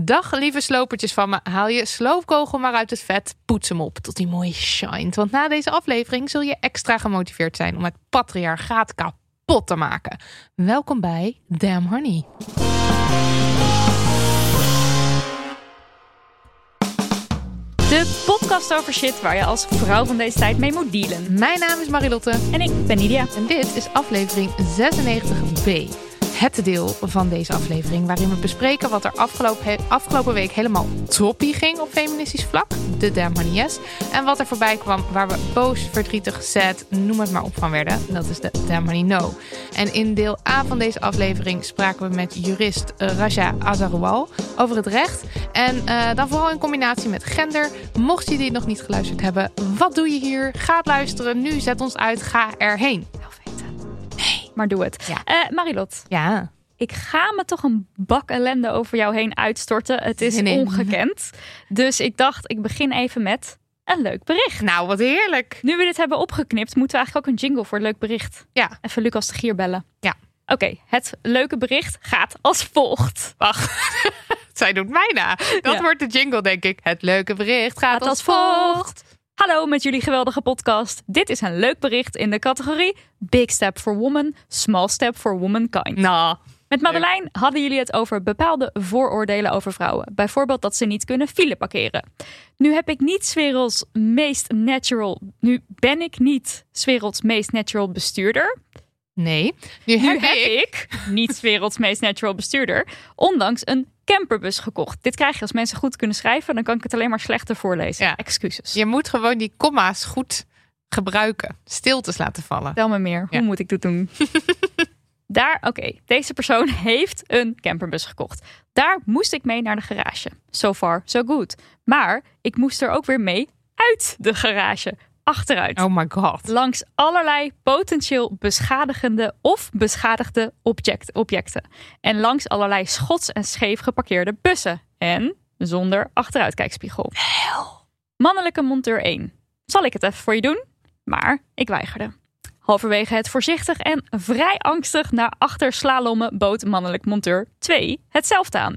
Dag lieve slopertjes van me. Haal je sloopkogel maar uit het vet. Poets hem op tot die mooi shined. Want na deze aflevering zul je extra gemotiveerd zijn om het patriarchaat kapot te maken. Welkom bij Damn Honey. De podcast over shit waar je als vrouw van deze tijd mee moet dealen. Mijn naam is Marilotte. En ik ben Nidia. En dit is aflevering 96b het deel van deze aflevering waarin we bespreken wat er afgelopen, afgelopen week helemaal toppie ging op feministisch vlak, de Damn En wat er voorbij kwam waar we boos, verdrietig, sad, noem het maar op van werden, dat is de Damn No. En in deel A van deze aflevering spraken we met jurist Raja Azaroual over het recht. En uh, dan vooral in combinatie met gender. Mocht je die nog niet geluisterd hebben, wat doe je hier? Ga luisteren nu, zet ons uit, ga erheen maar doe het. Ja. Uh, Marilot. Ja. Ik ga me toch een bak ellende over jou heen uitstorten. Het is ongekend. Dus ik dacht, ik begin even met een leuk bericht. Nou, wat heerlijk. Nu we dit hebben opgeknipt, moeten we eigenlijk ook een jingle voor leuk bericht. Ja. Even Lucas de Gier bellen. Ja. Oké, het leuke bericht gaat als volgt. Wacht. Zij doet mij na. Dat wordt de jingle, denk ik. Het leuke bericht gaat, als, als volgt. Hallo met jullie geweldige podcast. Dit is een leuk bericht in de categorie Big Step for Woman, Small Step for Womankind. Nou, met Madeleine hadden jullie het over bepaalde vooroordelen over vrouwen. Bijvoorbeeld dat ze niet kunnen file parkeren. Nu heb ik niet werelds meest natural. Nu ben ik niet werelds meest natural bestuurder. Nee, nu, heb, ik... niet werelds meest natural bestuurder. Ondanks een camperbus gekocht. Dit krijg je als mensen goed kunnen schrijven. Dan kan ik het alleen maar slechter voorlezen. Ja. Excuses. Je moet gewoon die komma's goed gebruiken. Stiltes laten vallen. Tel me meer. Hoe moet ik dat doen? Daar, oké, deze persoon heeft een camperbus gekocht. Daar moest ik mee naar de garage. So far, so good. Maar ik moest er ook weer mee uit de garage achteruit. Oh my god. Langs allerlei potentieel beschadigende of beschadigde object, objecten. En langs allerlei schots en scheef geparkeerde bussen. En zonder achteruitkijkspiegel. Hel. Mannelijke monteur 1. Zal ik het even voor je doen? Maar ik weigerde. Halverwege het voorzichtig en vrij angstig naar achter slalommen bood mannelijk monteur 2 hetzelfde aan.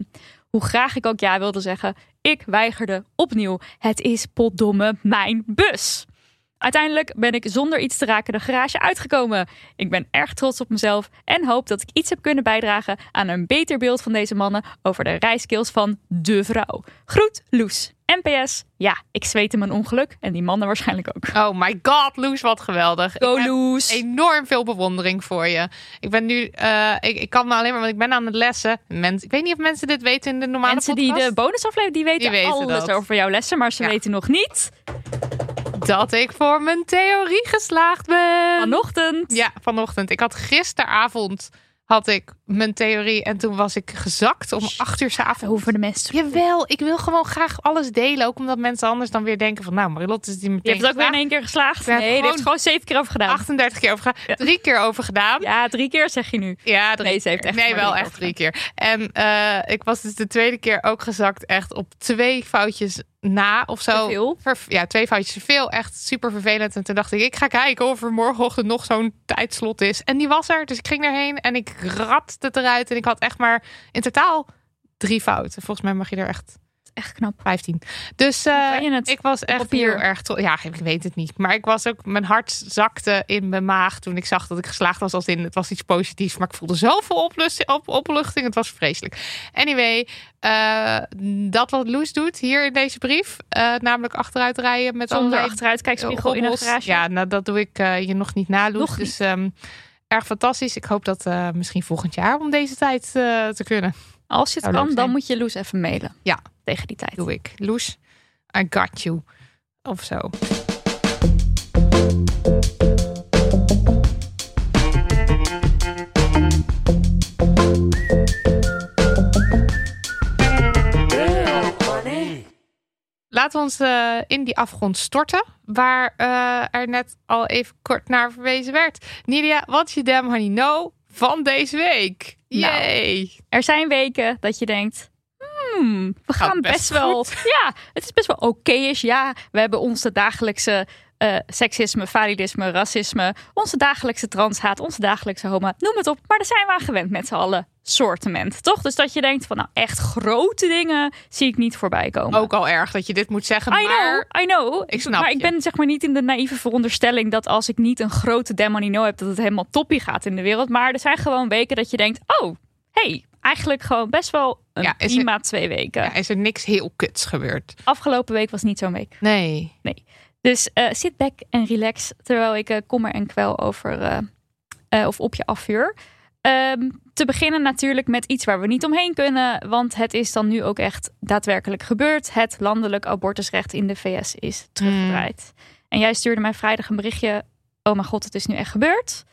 Hoe graag ik ook ja wilde zeggen, ik weigerde opnieuw. Het is potdomme mijn bus. Uiteindelijk ben ik zonder iets te raken de garage uitgekomen. Ik ben erg trots op mezelf en hoop dat ik iets heb kunnen bijdragen aan een beter beeld van deze mannen over de rijskills van de vrouw. Groet, Loes. NPS, ja, ik zweet hem een ongeluk en die mannen waarschijnlijk ook. Oh my god, Loes, wat geweldig. Go, ik Loes. Enorm veel bewondering voor je. Ik ben nu, uh, ik, ik kan me alleen maar, want ik ben aan het lessen. Mens, ik weet niet of mensen dit weten in de normale mensen podcast. Mensen die de bonusaflevering, die weten, die weten alles dat. over jouw lessen, maar ze weten nog niet dat ik voor mijn theorie geslaagd ben. Vanochtend? Ja, vanochtend. Ik had gisteravond had ik mijn theorie en toen was ik gezakt om acht uur s'avonds. Hoeven de mensen Jawel, ik wil gewoon graag alles delen. Ook omdat mensen anders dan weer denken van... nou, Marilotte is die meteen Je hebt het ook weer in één keer geslaagd. Nee, je hebt gewoon zeven keer over gedaan. 38 keer over gedaan. Drie keer over gedaan. Ja, drie keer zeg je nu. Ja, drie. Nee, ze heeft echt nee wel echt drie keer. En uh, ik was dus de tweede keer ook gezakt echt op twee foutjes na of zo. Veel? Ja, twee foutjes te veel. Echt super vervelend. En toen dacht ik, ik ga kijken of er morgenochtend nog zo'n tijdslot is. En die was er. Dus ik ging erheen en ik rat het eruit. En ik had echt maar in totaal drie fouten. Volgens mij mag je er echt Echt knap. 15. Dus uh, het ik was echt heel erg Ja, ik weet het niet. Maar ik was ook, mijn hart zakte in mijn maag toen ik zag dat ik geslaagd was. Als in, het was iets positiefs. Maar ik voelde zoveel op, opluchting. Het was vreselijk. Anyway, eh, dat wat Loes doet hier in deze brief. eh, namelijk achteruit rijden met Zonder allerlei achteruitkijkspiegel in een garage. Ja, nou dat doe ik eh, je nog niet na, Loes. Dus ehm, erg fantastisch. Ik hoop dat eh, misschien volgend jaar om deze tijd eh, te kunnen. Als je het kan, dan moet je Loes even mailen. Ja. Tegen die tijd. Doe ik. Loes, I got you. Of zo. Laten we ons eh, in die afgrond storten, waar eh, er net al even kort naar verwezen werd. Nidia, wat is je damn honey no van deze week? Nou, Yay! Er zijn weken dat je denkt. Hmm, we gaan best, best wel. Ja, het is best wel oké is. Ja, we hebben onze dagelijkse eh, seksisme, validisme, racisme, onze dagelijkse transhaat, onze dagelijkse homo, noem het op. Maar daar zijn we aan gewend met z'n allen sortiment, toch? Dus dat je denkt van nou echt grote dingen zie ik niet voorbij komen. Ook al erg dat je dit moet zeggen, I maar... know, I know. Ik snap maar ik ben zeg maar niet in de naïeve veronderstelling dat als ik niet een grote demonino heb, dat het helemaal toppie gaat in de wereld. Maar er zijn gewoon weken dat je denkt, oh, hey, eigenlijk gewoon best wel een Ja, prima twee weken. Ja, is er niks heel kuts gebeurd? Afgelopen week was niet zo'n week. Nee. Dus eh sit back en relax terwijl ik eh, kommer en kwel over eh, of op je afvuur. Ehm, te beginnen natuurlijk met iets waar we niet omheen kunnen, want het is dan nu ook echt daadwerkelijk gebeurd. Het landelijk abortusrecht in de VS is teruggedraaid. En jij stuurde mij vrijdag een berichtje. Oh mijn god, het is nu echt gebeurd.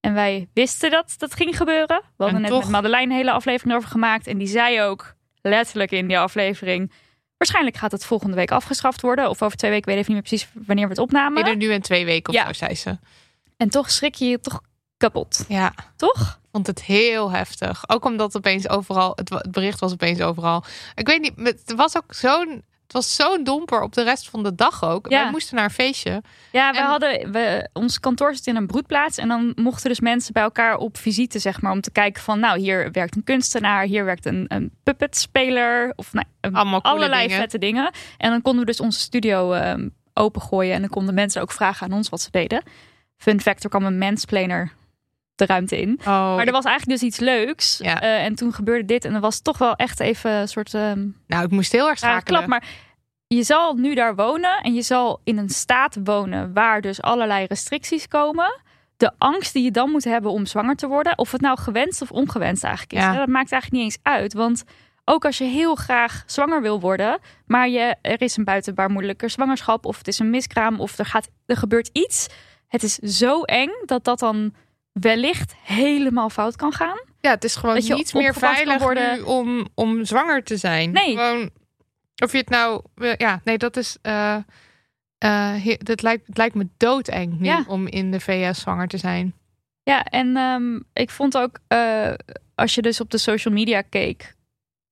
En wij wisten dat dat ging gebeuren. We hadden En net toch- met Madeleine een hele aflevering over gemaakt. En die zei ook letterlijk in die aflevering. Waarschijnlijk gaat het volgende week afgeschaft worden. Of over twee weken, weet ik even niet meer precies wanneer we het opnamen. Nu en twee weken of Ja. zo, zei ze. En toch schrik je je toch kapot. Ja, Toch? ik vond het heel heftig. Ook omdat opeens overal, het bericht was opeens overal. Ik weet niet, het was ook zo'n, het was zo'n domper op de rest van de dag ook. Ja. Wij moesten naar een feestje. Ja, we En- hadden, we, ons kantoor zit in een broedplaats. En dan mochten dus mensen bij elkaar op visite, zeg maar. Om te kijken van, nou, hier werkt een kunstenaar. Hier werkt een, een puppetspeler. Of nou, een- Allemaal allerlei dingen. vette dingen. En dan konden we dus onze studio ehm, opengooien. En dan konden mensen ook vragen aan ons wat ze deden. Fun fact, er kwam een mansplainer de ruimte in. Oh, Maar er was eigenlijk dus iets leuks. Ja. Eh, en toen gebeurde dit. En er was toch wel echt even een soort... ehm, nou, ik moest heel erg schakelen. klap. Maar je zal nu daar wonen en je zal in een staat wonen waar dus allerlei restricties komen. De angst die je dan moet hebben om zwanger te worden, of het nou gewenst of ongewenst eigenlijk is, Ja. dat maakt eigenlijk niet eens uit. Want ook als je heel graag zwanger wil worden, maar je, er is een buitenbaarmoedelijke zwangerschap, of het is een miskraam, of er, gaat, er gebeurt iets. Het is zo eng dat dat dan wellicht helemaal fout kan gaan. Ja, het is gewoon Dat je niet meer veilig worden. om, om zwanger te zijn. Nee. Gewoon, of je het nou... wil- Ja, nee, dat is... eh eh, dat lijkt, het lijkt me doodeng nu Ja. om in de VS zwanger te zijn. Ja, en ehm, ik vond ook, eh, als je dus op de social media keek,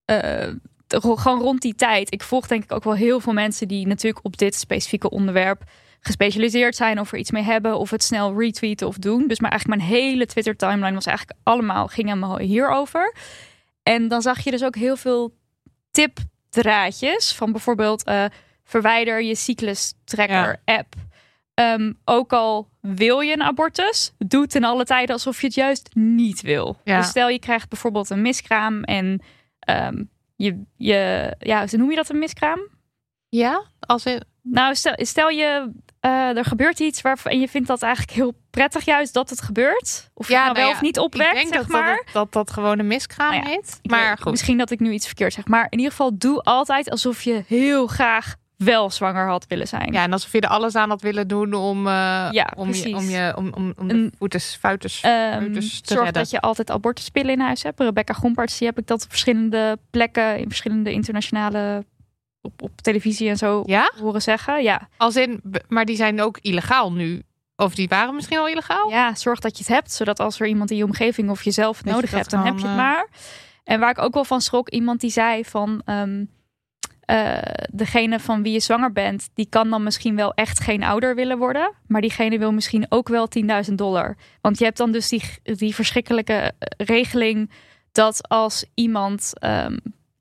eh, gewoon rond die tijd. Ik volg denk ik ook wel heel veel mensen die natuurlijk op dit specifieke onderwerp gespecialiseerd zijn of er iets mee hebben of het snel retweeten of doen. Dus maar eigenlijk mijn hele Twitter timeline was eigenlijk allemaal ging helemaal hierover. En dan zag je dus ook heel veel tipdraadjes van bijvoorbeeld eh, verwijder je cyclus tracker app. Ehm, ook al wil je een abortus, doe ten alle tijden alsof je het juist niet wil. Ja. Dus stel je krijgt bijvoorbeeld een miskraam en ehm, je, je, ja, noem je dat een miskraam? Ja? Als in, Nou, stel, stel je, eh, er gebeurt iets waarvan en je vindt dat eigenlijk heel prettig juist dat het gebeurt. Of je Ja, nou nou wel ja, of niet ik opwekt, denk zeg dat, maar. dat, dat dat gewoon een miskraam Nou ja, heet. Ik Maar weet- goed. Misschien dat ik nu iets verkeerd zeg. Maar in ieder geval, doe altijd alsof je heel graag wel zwanger had willen zijn. Ja, en alsof je er alles aan had willen doen om, eh, Ja, om, je, om, je, om, om, om de voetes, foetus te zorg redden. dat je altijd abortuspillen in huis hebt. Rebecca Gomparts, die heb ik dat op verschillende plekken, in verschillende internationale, op, op televisie en zo Ja? horen zeggen. Ja. Als in, maar die zijn ook illegaal nu. Of die waren misschien al illegaal? ja, zorg dat je het hebt, zodat als er iemand in je omgeving of jezelf het je nodig dat hebt, dan heb je het eh, maar. En waar ik ook wel van schrok, iemand die zei van... ehm, eh, degene van wie je zwanger bent, die kan dan misschien wel echt geen ouder willen worden. Maar diegene wil misschien ook wel 10.000 dollar. Want je hebt dan dus die, die verschrikkelijke eh, regeling dat als iemand ehm,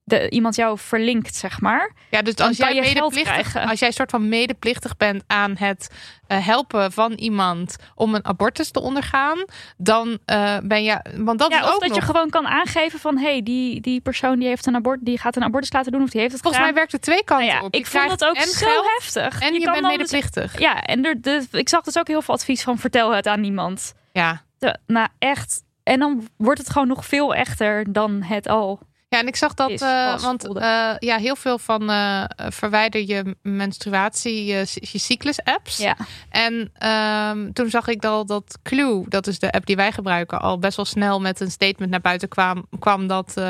de, iemand jou verlinkt, zeg maar. Ja, dus als jij medeplichtig, als jij soort van medeplichtig bent aan het eh, helpen van iemand om een abortus te ondergaan, dan eh, ben je, want dat ja, is of ook dat nog. je gewoon kan aangeven van... hé, hey, die, die persoon die, heeft een abort, die gaat een abortus laten doen... of die heeft het Volgens mij werkt het twee kanten Nou ja, op. ik vond krijgt dat ook zo geld heftig. en je, bent dus- medeplichtig. ja, en er, de, ik zag dus ook heel veel advies van... vertel het aan niemand. Ja. De, nou, echt... En dan wordt het gewoon nog veel echter dan het al. Ja, en ik zag dat, eh, want eh, ja, heel veel van eh, verwijder je menstruatie, je, je cyclus-apps. Ja. En ehm, toen zag ik al dat Clue, dat is de app die wij gebruiken, al best wel snel met een statement naar buiten kwam, kwam dat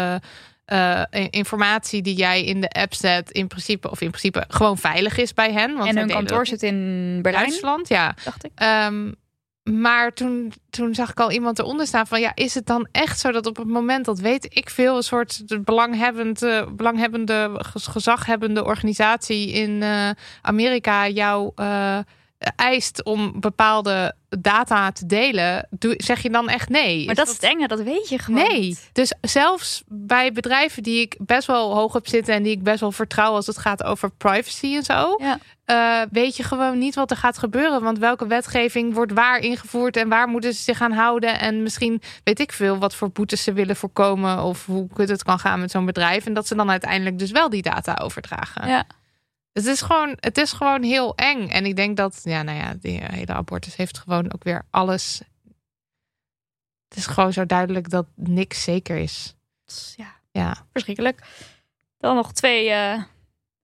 informatie die jij in de app zet, in principe, of in principe gewoon veilig is bij hen. Want en hun kantoor zit in in Berlijn, Duitsland, ja. dacht ik. Ehm, maar toen, toen zag ik al iemand eronder staan van ja, is het dan echt zo dat op het moment dat weet ik veel, een soort eh, belanghebbende, gez- gezaghebbende organisatie in eh, Amerika jou eh, eist om bepaalde data te delen, doe, zeg je dan echt nee? Maar dat is het enge, dat weet je gewoon Nee, niet. dus zelfs bij bedrijven die ik best wel hoog op zitten en die ik best wel vertrouw als het gaat over privacy en zo, Ja. eh, weet je gewoon niet wat er gaat gebeuren. Want welke wetgeving wordt waar ingevoerd en waar moeten ze zich aan houden? En misschien weet ik veel wat voor boetes ze willen voorkomen of hoe het kan gaan met zo'n bedrijf. En dat ze dan uiteindelijk dus wel die data overdragen. Ja. Het is gewoon, het is gewoon heel eng. En ik denk dat, ja, nou ja, die hele abortus heeft gewoon ook weer alles. Het is gewoon zo duidelijk dat niks zeker is. Ja, Ja. verschrikkelijk. Dan nog twee eh,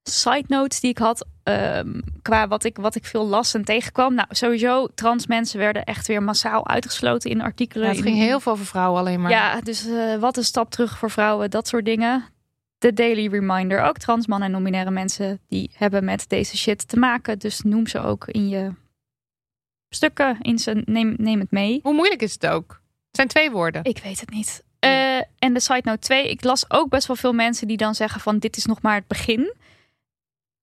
side notes die ik had. ehm, qua wat ik, wat ik veel las en tegenkwam. Nou, sowieso, trans mensen werden echt weer massaal uitgesloten in artikelen. het in- ging heel veel over vrouwen alleen maar. Ja, dus eh, wat een stap terug voor vrouwen, dat soort dingen. De Daily Reminder, ook trans mannen en non-binaire mensen die hebben met deze shit te maken. Dus noem ze ook in je stukken, in ze, neem, neem het mee. Hoe moeilijk is het ook? Het zijn twee woorden. Ik weet het niet. Eh, en de side note 2, ik las ook best wel veel mensen die dan zeggen van dit is nog maar het begin.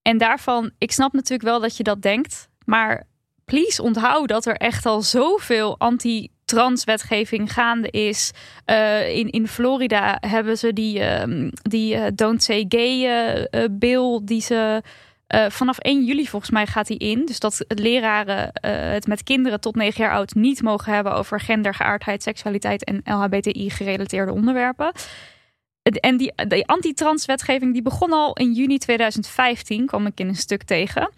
En daarvan, ik snap natuurlijk wel dat je dat denkt, maar please onthoud dat er echt al zoveel anti-trans wetgeving gaande is. Eh, in, in Florida hebben ze die, ehm, die eh, Don't Say Gay eh, bill die ze vanaf 1 juli volgens mij gaat die in. Dus dat leraren het met kinderen tot 9 jaar oud niet mogen hebben over gender, geaardheid, seksualiteit en LHBTI-gerelateerde onderwerpen. En die, die anti-trans wetgeving die begon al in juni 2015, kwam ik in een stuk tegen.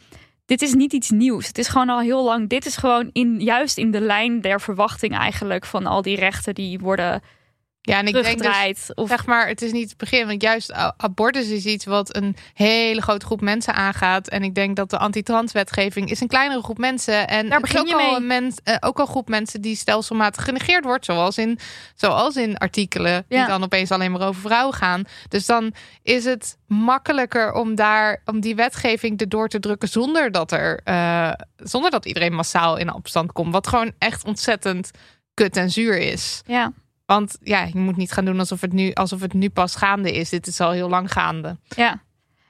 Dit is niet iets nieuws. Het is gewoon al heel lang. Dit is gewoon in, juist in de lijn der verwachting eigenlijk van al die rechten die worden Ja, en ik denk dus, of, zeg maar, het is niet het begin. Want juist abortus is iets wat een hele grote groep mensen aangaat. En ik denk dat de anti-trans-wetgeving is een kleinere groep mensen. En Daar begin ook je al mee. Een mens, eh, ook al een groep mensen die stelselmatig genegeerd wordt. Zoals in, zoals in artikelen die dan opeens alleen maar over vrouwen gaan. Dus dan is het makkelijker om daar om die wetgeving erdoor te drukken zonder dat er eh, zonder dat iedereen massaal in opstand komt. Wat gewoon echt ontzettend kut en zuur is. ja, Want ja, je moet niet gaan doen alsof het nu, alsof het nu pas gaande is. Dit is al heel lang gaande. ja.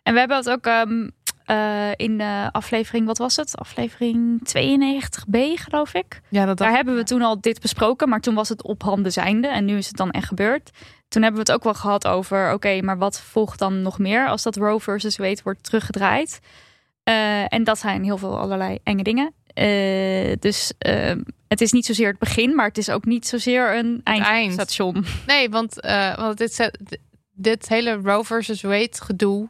En we hebben het ook ehm, eh, in de aflevering, wat was het? Aflevering 92b, geloof ik. Ja, dat Daar hebben we toen al dit besproken, maar toen was het op handen zijnde. En nu is het dan echt gebeurd. Toen hebben we het ook wel gehad over, oké, maar wat volgt dan nog meer als dat Roe versus Wade wordt teruggedraaid? Eh, en dat zijn heel veel allerlei enge dingen. Eh, dus eh, het is niet zozeer het begin, maar het is ook niet zozeer een eind. eindstation. Nee, want, eh, want dit, zet, dit hele Roe versus Wade gedoe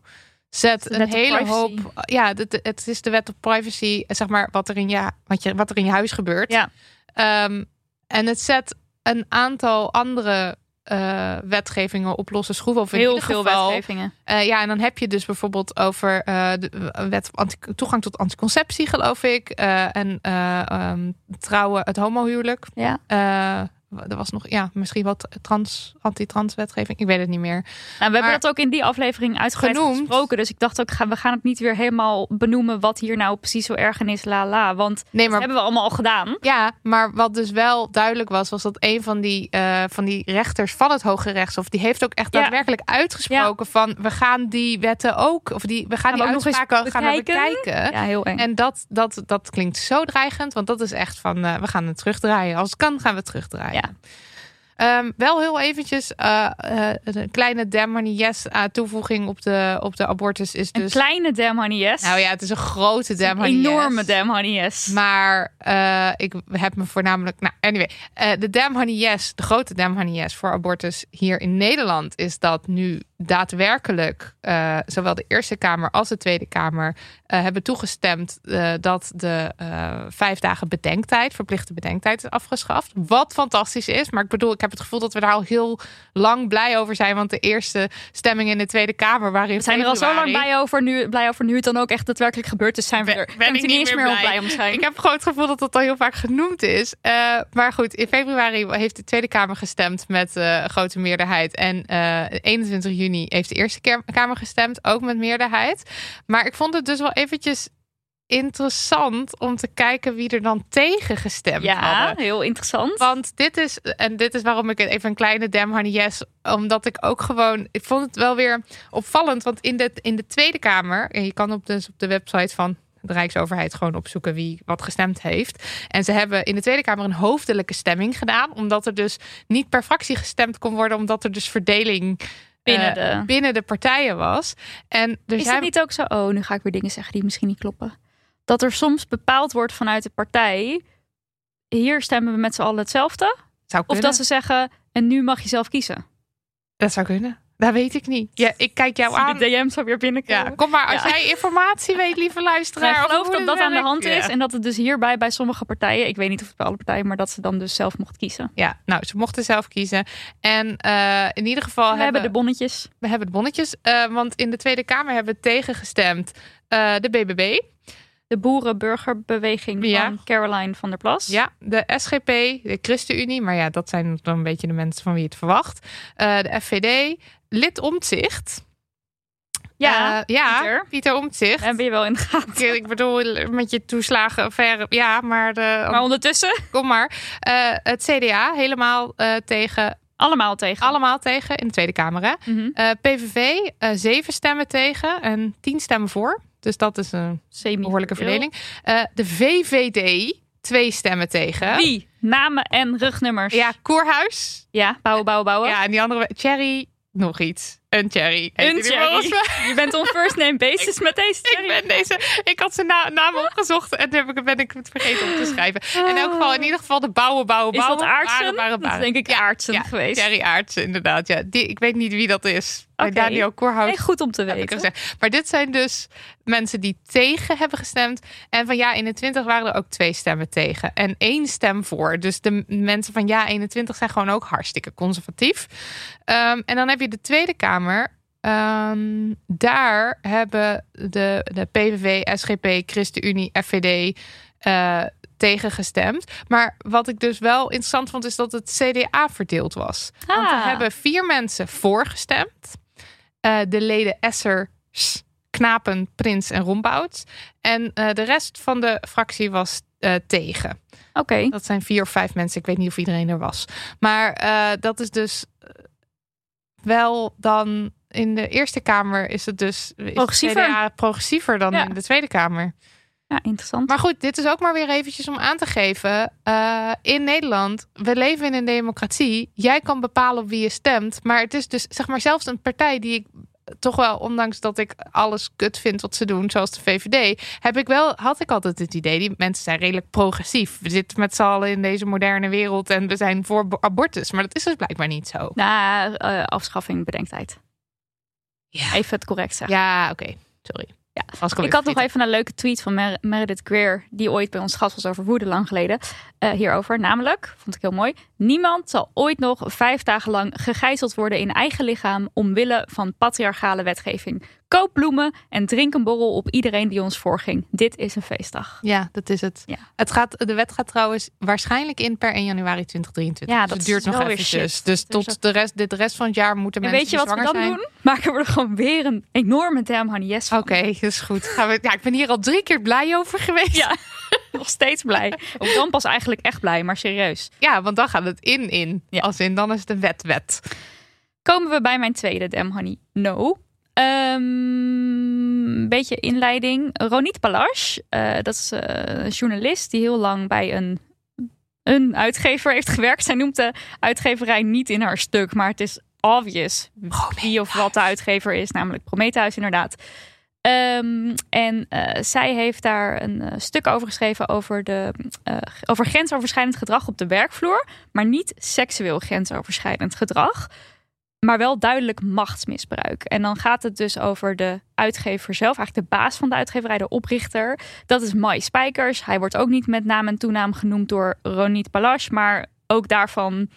zet een hele hoop. Ja, dit, het is de wet op privacy. Zeg maar wat er in je, wat je, wat er in je huis gebeurt. Ja. Ehm, en het zet een aantal andere eh, wetgevingen op losse schroeven. Of in Heel veel geval, wetgevingen. Eh, ja, en dan heb je dus bijvoorbeeld over eh, de wet toegang tot anticonceptie, geloof ik. en ehm, trouwen, het homohuwelijk. Ja. Er was nog, ja, misschien wat trans, anti-trans wetgeving. Ik weet het niet meer. Nou, we hebben dat ook in die aflevering uitgebreid Genoemd. gesproken. Dus ik dacht ook, we gaan het niet weer helemaal benoemen wat hier nou precies zo erg in is, la la. Want Nee, dat maar hebben we allemaal al gedaan. ja, maar wat dus wel duidelijk was, was dat een van die, eh, van die rechters van het Hoge Rechtshof, die heeft ook echt Ja. daadwerkelijk uitgesproken van we gaan die wetten ook, of die, we gaan, Gaan we die ook nog eens uitspraken gaan we bekijken? bekijken. Ja, heel eng. En dat, dat, dat klinkt zo dreigend, want dat is echt van, eh, we gaan het terugdraaien. Als het kan, gaan we terugdraaien. Ja. Ehm, wel heel eventjes eh, eh, een kleine damn yes uh, toevoeging op de, op de abortus is dus... Een kleine damn honey yes? Nou ja, het is een grote damn Een honey enorme damn honey yes. Maar eh, ik heb me voornamelijk... Nou, anyway. eh, de damn honey yes, de grote damn honey yes voor abortus hier in Nederland... is dat nu daadwerkelijk eh, zowel de Eerste Kamer als de Tweede Kamer... eh, hebben toegestemd eh, dat de vijf dagen bedenktijd, verplichte bedenktijd, is afgeschaft. Wat fantastisch is. Maar ik bedoel, ik heb het gevoel dat we daar al heel lang blij over zijn. Want de eerste stemming in de Tweede Kamer waren in We zijn er al zo lang blij over, nu, blij over nu het dan ook echt daadwerkelijk gebeurd is. Zijn we Ben- er ben ik niet eens meer meer op blij. om te zijn. Ik heb gewoon het gevoel dat dat al heel vaak genoemd is. Maar goed, in februari heeft de Tweede Kamer gestemd met grote meerderheid. En eh 21 juni heeft de Eerste Kamer gestemd, ook met meerderheid. Maar ik vond het dus wel eventjes interessant om te kijken wie er dan tegen gestemd Ja, hadden. heel interessant. Want dit is, en dit is waarom ik het even een kleine damn honey yes, omdat ik ook gewoon, ik vond het wel weer opvallend, want in de, in de Tweede Kamer, en je kan op, dus op de website van de Rijksoverheid gewoon opzoeken wie wat gestemd heeft. En ze hebben in de Tweede Kamer een hoofdelijke stemming gedaan, omdat er dus niet per fractie gestemd kon worden, omdat er dus verdeling Binnen eh, de- binnen de partijen was. En er Is zijn het niet ook zo? Oh, nu ga ik weer dingen zeggen die misschien niet kloppen. Dat er soms bepaald wordt vanuit de partij. Hier stemmen we met z'n allen hetzelfde. zou Of dat ze zeggen, en nu mag je zelf kiezen. dat zou kunnen. Dat weet ik niet. Ja, ik kijk jou Zie aan. de DM's alweer binnenkomen. Ja, kom maar als Ja. jij informatie weet, lieve luisteraar. Ik geloof dat dat aan de hand is. Ja. En dat het dus hierbij bij sommige partijen, ik weet niet of het bij alle partijen, maar dat ze dan dus zelf mocht kiezen. Ja, nou, ze mochten zelf kiezen. En eh, in ieder geval we hebben de bonnetjes. we hebben de bonnetjes. eh, want in de Tweede Kamer hebben tegengestemd eh, de BBB. De boerenburgerbeweging Ja. van Caroline van der Plas. Ja, de SGP, de ChristenUnie. Maar ja, dat zijn dan een beetje de mensen van wie je het verwacht. Eh, de FVD, lid Omtzigt. Ja, Eh, ja Pieter. Pieter Omtzigt. hebben je wel in de gaten. Ik bedoel, met je toeslagen ver, ja, maar, de, Maar ondertussen kom maar. Eh, het CDA helemaal tegen, allemaal tegen. allemaal tegen in de Tweede Kamer. Hè? Mhm. PVV, zeven stemmen tegen en tien stemmen voor. Dus dat is een Semi behoorlijke verdeling. Eh, de VVD, twee stemmen tegen. Wie? Namen en rugnummers. Ja, Koerhuis. Ja, bouwen, bouwen, bouwen. Ja, en die andere, Cherry, nog iets. Een Cherry. Een Cherry. Je bent on first name basis met deze Ik Cherry. ben deze. Ik had zijn na- naam opgezocht en toen heb ik- ben ik het vergeten om te schrijven. In elk geval, in ieder geval de bouwen, bouwen, Is dat bouwen. Aartsen? Baren, baren, Dat is denk ik Aartsen ja, geweest. Thierry Aartsen, inderdaad. Ja. Die, ik weet niet wie dat is. Bij. Daniel Korhout. Nee, goed om te weten. Maar dit zijn dus mensen die tegen hebben gestemd. En van ja 21 waren er ook twee stemmen tegen. En één stem voor. Dus de mensen van ja 21 zijn gewoon ook hartstikke conservatief. Ehm, en dan heb je de Tweede Kamer. Ehm, daar hebben de, de PVV, SGP, ChristenUnie, FVD eh, tegen gestemd. Maar wat ik dus wel interessant vond, is dat het CDA verdeeld was. Want er Ah. hebben vier mensen voor gestemd. Eh, de leden Essers, Knapen, Prins en Rombout. En eh, de rest van de fractie was eh, tegen. Oké. Dat zijn vier of vijf mensen. Ik weet niet of iedereen er was. Maar dat is dus wel dan in de Eerste Kamer is het dus is Progressiever. CDA progressiever dan Ja. in de Tweede Kamer. Ja, interessant. Maar goed, dit is ook maar weer eventjes om aan te geven. eh, in Nederland, we leven in een democratie. Jij kan bepalen op wie je stemt. Maar het is dus, zeg maar, zelfs een partij die ik toch wel, ondanks dat ik alles kut vind wat ze doen, zoals de VVD, heb ik wel, had ik altijd het idee, die mensen zijn redelijk progressief. We zitten met z'n allen in deze moderne wereld en we zijn voor bo- abortus. Maar dat is dus blijkbaar niet zo. Na eh, afschaffing bedenktijd. Ja, Even het correct zeggen. ja oké. Sorry. Ja. Ik had nog even een leuke tweet van Mer- Meredith Greer, die ooit bij ons gast was over woede lang geleden, eh, hierover. Namelijk, vond ik heel mooi, niemand zal ooit nog vijf dagen lang gegijzeld worden in eigen lichaam omwille van patriarchale wetgeving. Koop bloemen en drink een borrel op iedereen die ons voorging. Dit is een feestdag. Ja, dat is het. Ja. het gaat, de wet gaat trouwens waarschijnlijk in per 1 januari 2023. Ja, Dus dat het duurt nog eventjes. Dus tot de rest, dit de rest van het jaar moeten En mensen weet je wat we dan zijn. doen? Maken we er gewoon weer een enorme damn honey yes van. Oké, dat is goed. Gaan we, ja, ik ben hier al drie keer blij over geweest. Ja. Nog steeds blij. Ook dan pas eigenlijk echt blij, maar serieus. Ja, want dan gaat het in in. Ja. Als in, dan is het een wet wet. komen we bij mijn tweede Damn Honey No. Ehm, Een beetje inleiding. Ronit Palash, eh, dat is eh, een journalist die heel lang bij een een uitgever heeft gewerkt. Zij noemt de uitgeverij niet in haar stuk, maar het is obvious wie of wat de uitgever is, namelijk Prometheus inderdaad. Ehm, en eh, zij heeft daar een stuk over geschreven over, de, uh, over grensoverschrijdend gedrag op de werkvloer, maar niet seksueel grensoverschrijdend gedrag, maar wel duidelijk machtsmisbruik. En dan gaat het dus over de uitgever zelf, eigenlijk de baas van de uitgeverij, de oprichter. Dat is Mai Spijkers. Hij wordt ook niet met naam en toenaam genoemd door Ronit Palash, maar ook daarvan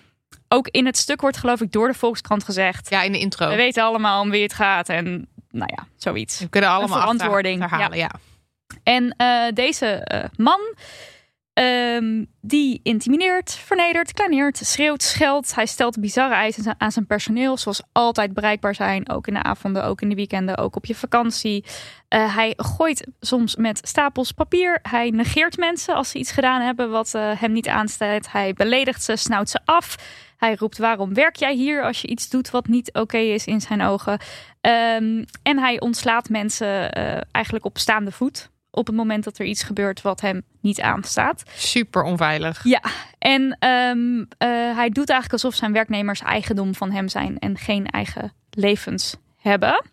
ook in het stuk wordt geloof ik door de Volkskrant gezegd. Ja, in de intro. We weten allemaal om wie het gaat en nou ja, zoiets. We kunnen allemaal verantwoording herhalen, ja. En uh, deze uh, man, um, die intimideert, vernedert, kleineert, schreeuwt, scheldt. Hij stelt bizarre eisen aan zijn personeel, zoals altijd bereikbaar zijn, ook in de avonden, ook in de weekenden, ook op je vakantie. Uh, hij gooit soms met stapels papier. Hij negeert mensen als ze iets gedaan hebben wat hem niet aanstaat. Hij beledigt ze, snauwt ze af. Hij roept: Waarom werk jij hier als je iets doet wat niet oké is in zijn ogen? Um, en hij ontslaat mensen uh, eigenlijk op staande voet. Op het moment dat er iets gebeurt wat hem niet aanstaat. Super onveilig. Ja, en um, uh, hij doet eigenlijk alsof zijn werknemers eigendom van hem zijn en geen eigen levens hebben.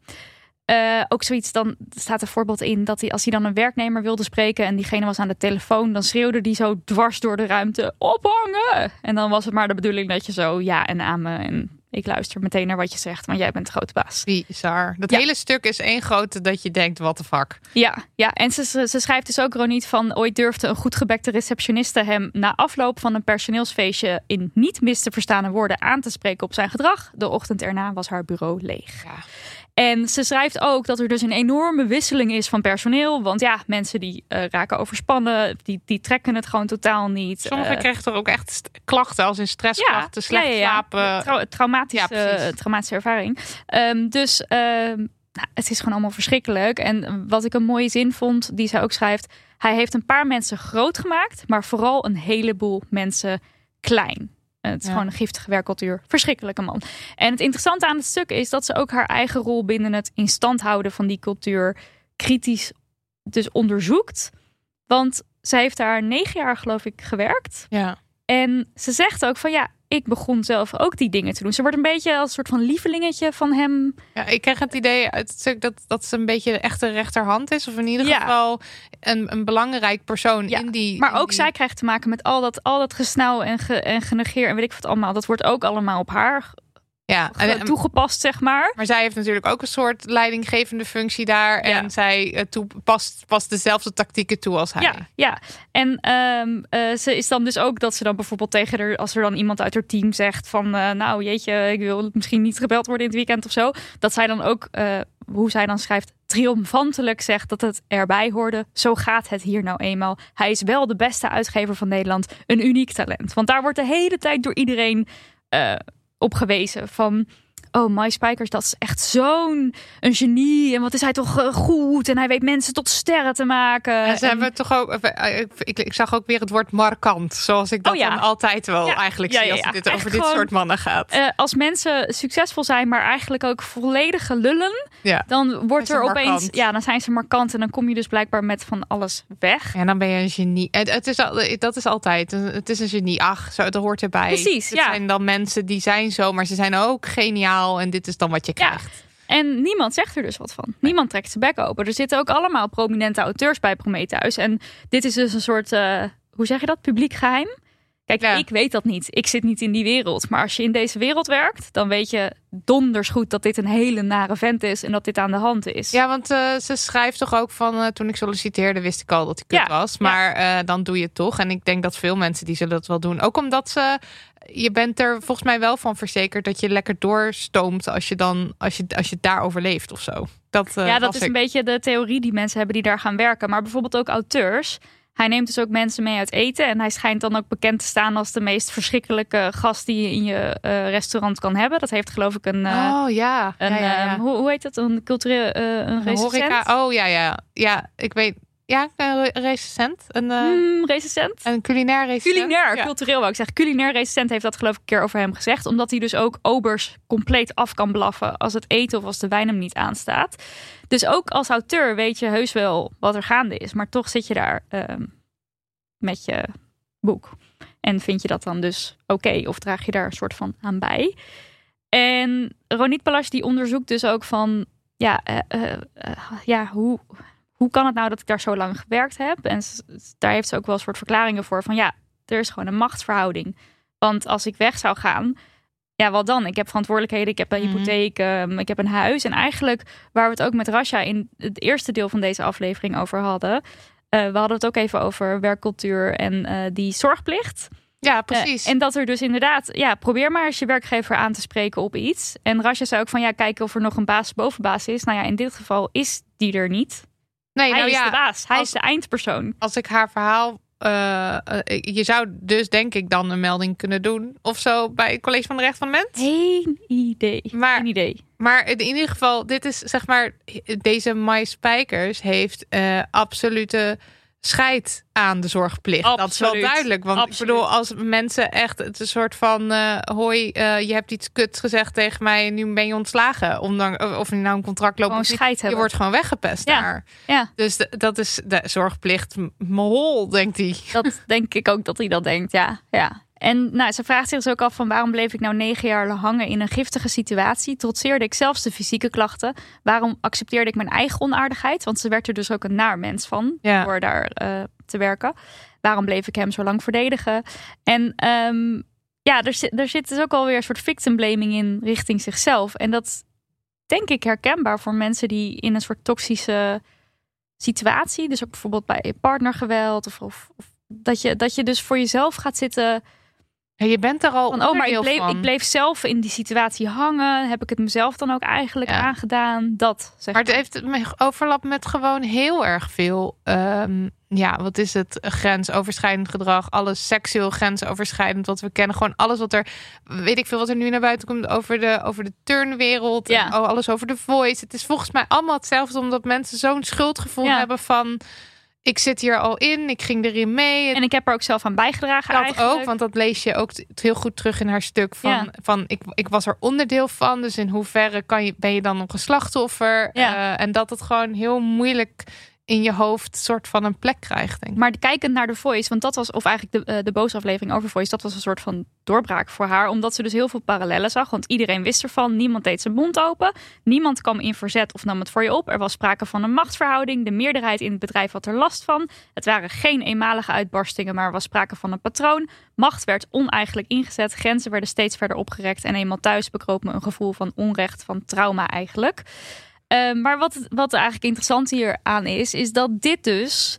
Uh, ook zoiets, dan staat er voorbeeld in dat hij, als hij dan een werknemer wilde spreken en diegene was aan de telefoon, dan schreeuwde die zo dwars door de ruimte: ophangen! En dan was het maar de bedoeling dat je zo ja en amen en ik luister meteen naar wat je zegt, want jij bent de grote baas. Bizar. Dat ja. hele stuk is één grote dat je denkt, wat de fuck. Ja, ja. en ze, ze, schrijft dus ook, Roniet, van ooit durfde een goed gebekte receptioniste hem na afloop van een personeelsfeestje in niet mis te verstaande woorden aan te spreken op zijn gedrag. De ochtend erna was haar bureau leeg. Ja. En ze schrijft ook dat er dus een enorme wisseling is van personeel. Want ja, mensen die uh, raken overspannen, die, die trekken het gewoon totaal niet. Sommigen uh, krijgen er ook echt klachten als in stressklachten, ja, slecht ja, ja, slapen. Trau traumatische, traumatische ervaring. Um, dus uh, nou, het is gewoon allemaal verschrikkelijk. En wat ik een mooie zin vond, die zij ook schrijft. Hij heeft een paar mensen groot gemaakt, maar vooral een heleboel mensen klein. Het is ja. gewoon een giftige werkcultuur. Verschrikkelijke man. En het interessante aan het stuk is dat ze ook haar eigen rol binnen het in stand houden van die cultuur kritisch dus onderzoekt. Want zij heeft daar negen jaar geloof ik gewerkt. Ja. En ze zegt ook van ja, ik begon zelf ook die dingen te doen. Ze wordt een beetje als een soort van lievelingetje van hem. Ja, ik krijg het idee uit het stuk dat, dat ze een beetje de echte rechterhand is. Of in ieder Ja. geval een, een belangrijk persoon Ja, in die... Maar in ook die- zij krijgt te maken met al dat, al dat gesnauw en, ge, en genegeer en weet ik wat allemaal. Dat wordt ook allemaal op haar Ja, toegepast, zeg maar. maar zij heeft natuurlijk ook een soort leidinggevende functie daar. Ja. En zij eh, past, past dezelfde tactieken toe als hij. Ja, ja. En ehm, eh, ze is dan dus ook dat ze dan bijvoorbeeld tegen haar, als er dan iemand uit haar team zegt van, eh, nou jeetje, ik wil misschien niet gebeld worden in het weekend of zo, dat zij dan ook, hoe zij dan schrijft, triomfantelijk zegt dat het erbij hoorde. Zo gaat het hier nou eenmaal. Hij is wel de beste uitgever van Nederland, een uniek talent. Want daar wordt de hele tijd door iedereen op gewezen van. Oh, My Spijkers, dat is echt zo'n een genie. En wat is hij toch eh, goed. En hij weet mensen tot sterren te maken. En ze En- hebben toch ook. eh, Ik, ik, ik zag ook weer het woord markant. Zoals ik dat Oh ja. dan altijd wel Ja. eigenlijk Ja, zie als het dit over dit soort mannen gaat. Eh, als mensen succesvol zijn, maar eigenlijk ook volledige lullen, dan wordt er opeens, markant. ja, dan zijn ze markant en dan kom je dus blijkbaar met van alles weg. En dan ben je een genie. Het, het is, dat is altijd. Het is een genie. Ach, zo, dat hoort erbij. Precies, Het ja. zijn dan mensen die zijn zo, maar ze zijn ook geniaal. En dit is dan wat je Ja. krijgt. En niemand zegt er dus wat van. Niemand trekt zijn bek open. Er zitten ook allemaal prominente auteurs bij Prometheus. En dit is dus een soort, eh, hoe zeg je dat, publiek geheim? Kijk, Ja. ik weet dat niet. Ik zit niet in die wereld. Maar als je in deze wereld werkt, dan weet je donders goed dat dit een hele nare vent is en dat dit aan de hand is. Ja, want eh, ze schrijft toch ook van eh, toen ik solliciteerde wist ik al dat ik kut Ja, was. Maar dan doe je het toch. En ik denk dat veel mensen die zullen het wel doen. Ook omdat ze je bent er volgens mij wel van verzekerd dat je lekker doorstoomt als je dan als je, als je het daar overleeft of zo. Dat, eh, ja, dat is ik. een beetje de theorie die mensen hebben die daar gaan werken. Maar bijvoorbeeld ook auteurs. Hij neemt dus ook mensen mee uit eten. En hij schijnt dan ook bekend te staan als de meest verschrikkelijke gast die je in je eh, restaurant kan hebben. Dat heeft geloof ik een, eh, oh ja, een ja, ja, ja. hoe, hoe heet het? Een cultureel eh een Een horeca. Oh ja, ja, ja. Ik weet. Ja, een re- recensent. Een, eh, Hmm, recensent? een culinair recensent. Culinair, Ja. cultureel wou ik zeggen. Culinair recensent heeft dat geloof ik een keer over hem gezegd. Omdat hij dus ook obers compleet af kan blaffen als het eten of als de wijn hem niet aanstaat. Dus ook als auteur weet je heus wel wat er gaande is. Maar toch zit je daar ehm, met je boek. En vind je dat dan dus oké? of draag je daar een soort van aan bij? En Ronit Palas die onderzoekt dus ook van... Ja, eh, eh, eh, ja hoe, hoe kan het nou dat ik daar zo lang gewerkt heb? En daar heeft ze ook wel een soort verklaringen voor. Van ja, er is gewoon een machtsverhouding. Want als ik weg zou gaan, ja, wat dan? Ik heb verantwoordelijkheden, ik heb een Mhm. hypotheek, ehm, ik heb een huis. En eigenlijk, waar we het ook met Rasha in het eerste deel van deze aflevering over hadden. eh, we hadden het ook even over werkcultuur en eh, die zorgplicht. Ja, Eh, precies. en dat er dus inderdaad, ja, probeer maar eens je werkgever aan te spreken op iets. En Rasha zei ook van, ja, kijken of er nog een baas boven baas is. Nou ja, in dit geval is die er niet. Nee, Hij nou is ja, de baas, hij als- is de eindpersoon. als ik haar verhaal. eh, eh, je zou dus denk ik dan een melding kunnen doen of zo bij het College van de Recht van de Mens. Geen idee. Maar- Geen idee. Maar in ieder geval, dit is zeg maar, deze Mai Spijkers heeft eh, absolute scheid aan de zorgplicht. Dat is wel Absoluut. duidelijk. Want ik Absoluut. bedoel, als mensen echt het is een soort van eh hoi, eh, je hebt iets kuts gezegd tegen mij en nu ben je ontslagen. Ondanks, of je nou een contract loopt. Gewoon scheid je hebben. wordt gewoon weggepest Ja. daar. Ja. Dus de- dat is de zorgplicht mol, denkt hij. Dat denk ik ook dat hij dat denkt, ja. ja. En nou, ze vraagt zich dus ook af van waarom bleef ik nou negen jaar lang hangen in een giftige situatie? Trotseerde ik zelfs de fysieke klachten? Waarom accepteerde ik mijn eigen onaardigheid? Want ze werd er dus ook een naar mens van Ja. door daar eh, te werken. Waarom bleef ik hem zo lang verdedigen? En ehm, ja, er zit, er zit dus ook alweer een soort victim blaming in richting zichzelf. En dat is, denk ik herkenbaar voor mensen die in een soort toxische situatie, dus ook bijvoorbeeld bij partnergeweld of, of, of dat, je, dat je dus voor jezelf gaat zitten Ja, je bent er al van, oh, maar ik bleef, van. ik bleef zelf in die situatie hangen. Heb ik het mezelf dan ook eigenlijk Ja. aangedaan? Dat, zeg Maar het heeft overlap met gewoon heel erg veel. ehm, ja, wat is het? Grensoverschrijdend gedrag. Alles seksueel grensoverschrijdend. Wat we kennen. Gewoon alles wat er. Weet ik veel wat er nu naar buiten komt over de, over de turnwereld. Ja. En, oh, alles over de voice. Het is volgens mij allemaal hetzelfde. Omdat mensen zo'n schuldgevoel Ja. hebben van. Ik zit hier al in. Ik ging erin mee. En ik heb er ook zelf aan bijgedragen Dat eigenlijk. ook, want dat lees je ook heel goed terug in haar stuk. Van, Ja. van ik, ik was er onderdeel van. Dus in hoeverre kan je, ben je dan nog een slachtoffer? Ja. Eh, en dat het gewoon heel moeilijk in je hoofd soort van een plek krijgt. Denk. Maar kijkend naar de Voice, want dat was, of eigenlijk de, eh, de boze aflevering over Voice, dat was een soort van doorbraak voor haar. Omdat ze dus heel veel parallellen zag. Want iedereen wist ervan, niemand deed zijn mond open. Niemand kwam in verzet of nam het voor je op. Er was sprake van een machtsverhouding. De meerderheid in het bedrijf had er last van. Het waren geen eenmalige uitbarstingen, maar er was sprake van een patroon. Macht werd oneigenlijk ingezet. Grenzen werden steeds verder opgerekt. En eenmaal thuis bekroop me een gevoel van onrecht, van trauma eigenlijk. Eh, maar wat, wat eigenlijk interessant hier aan is, is dat dit dus.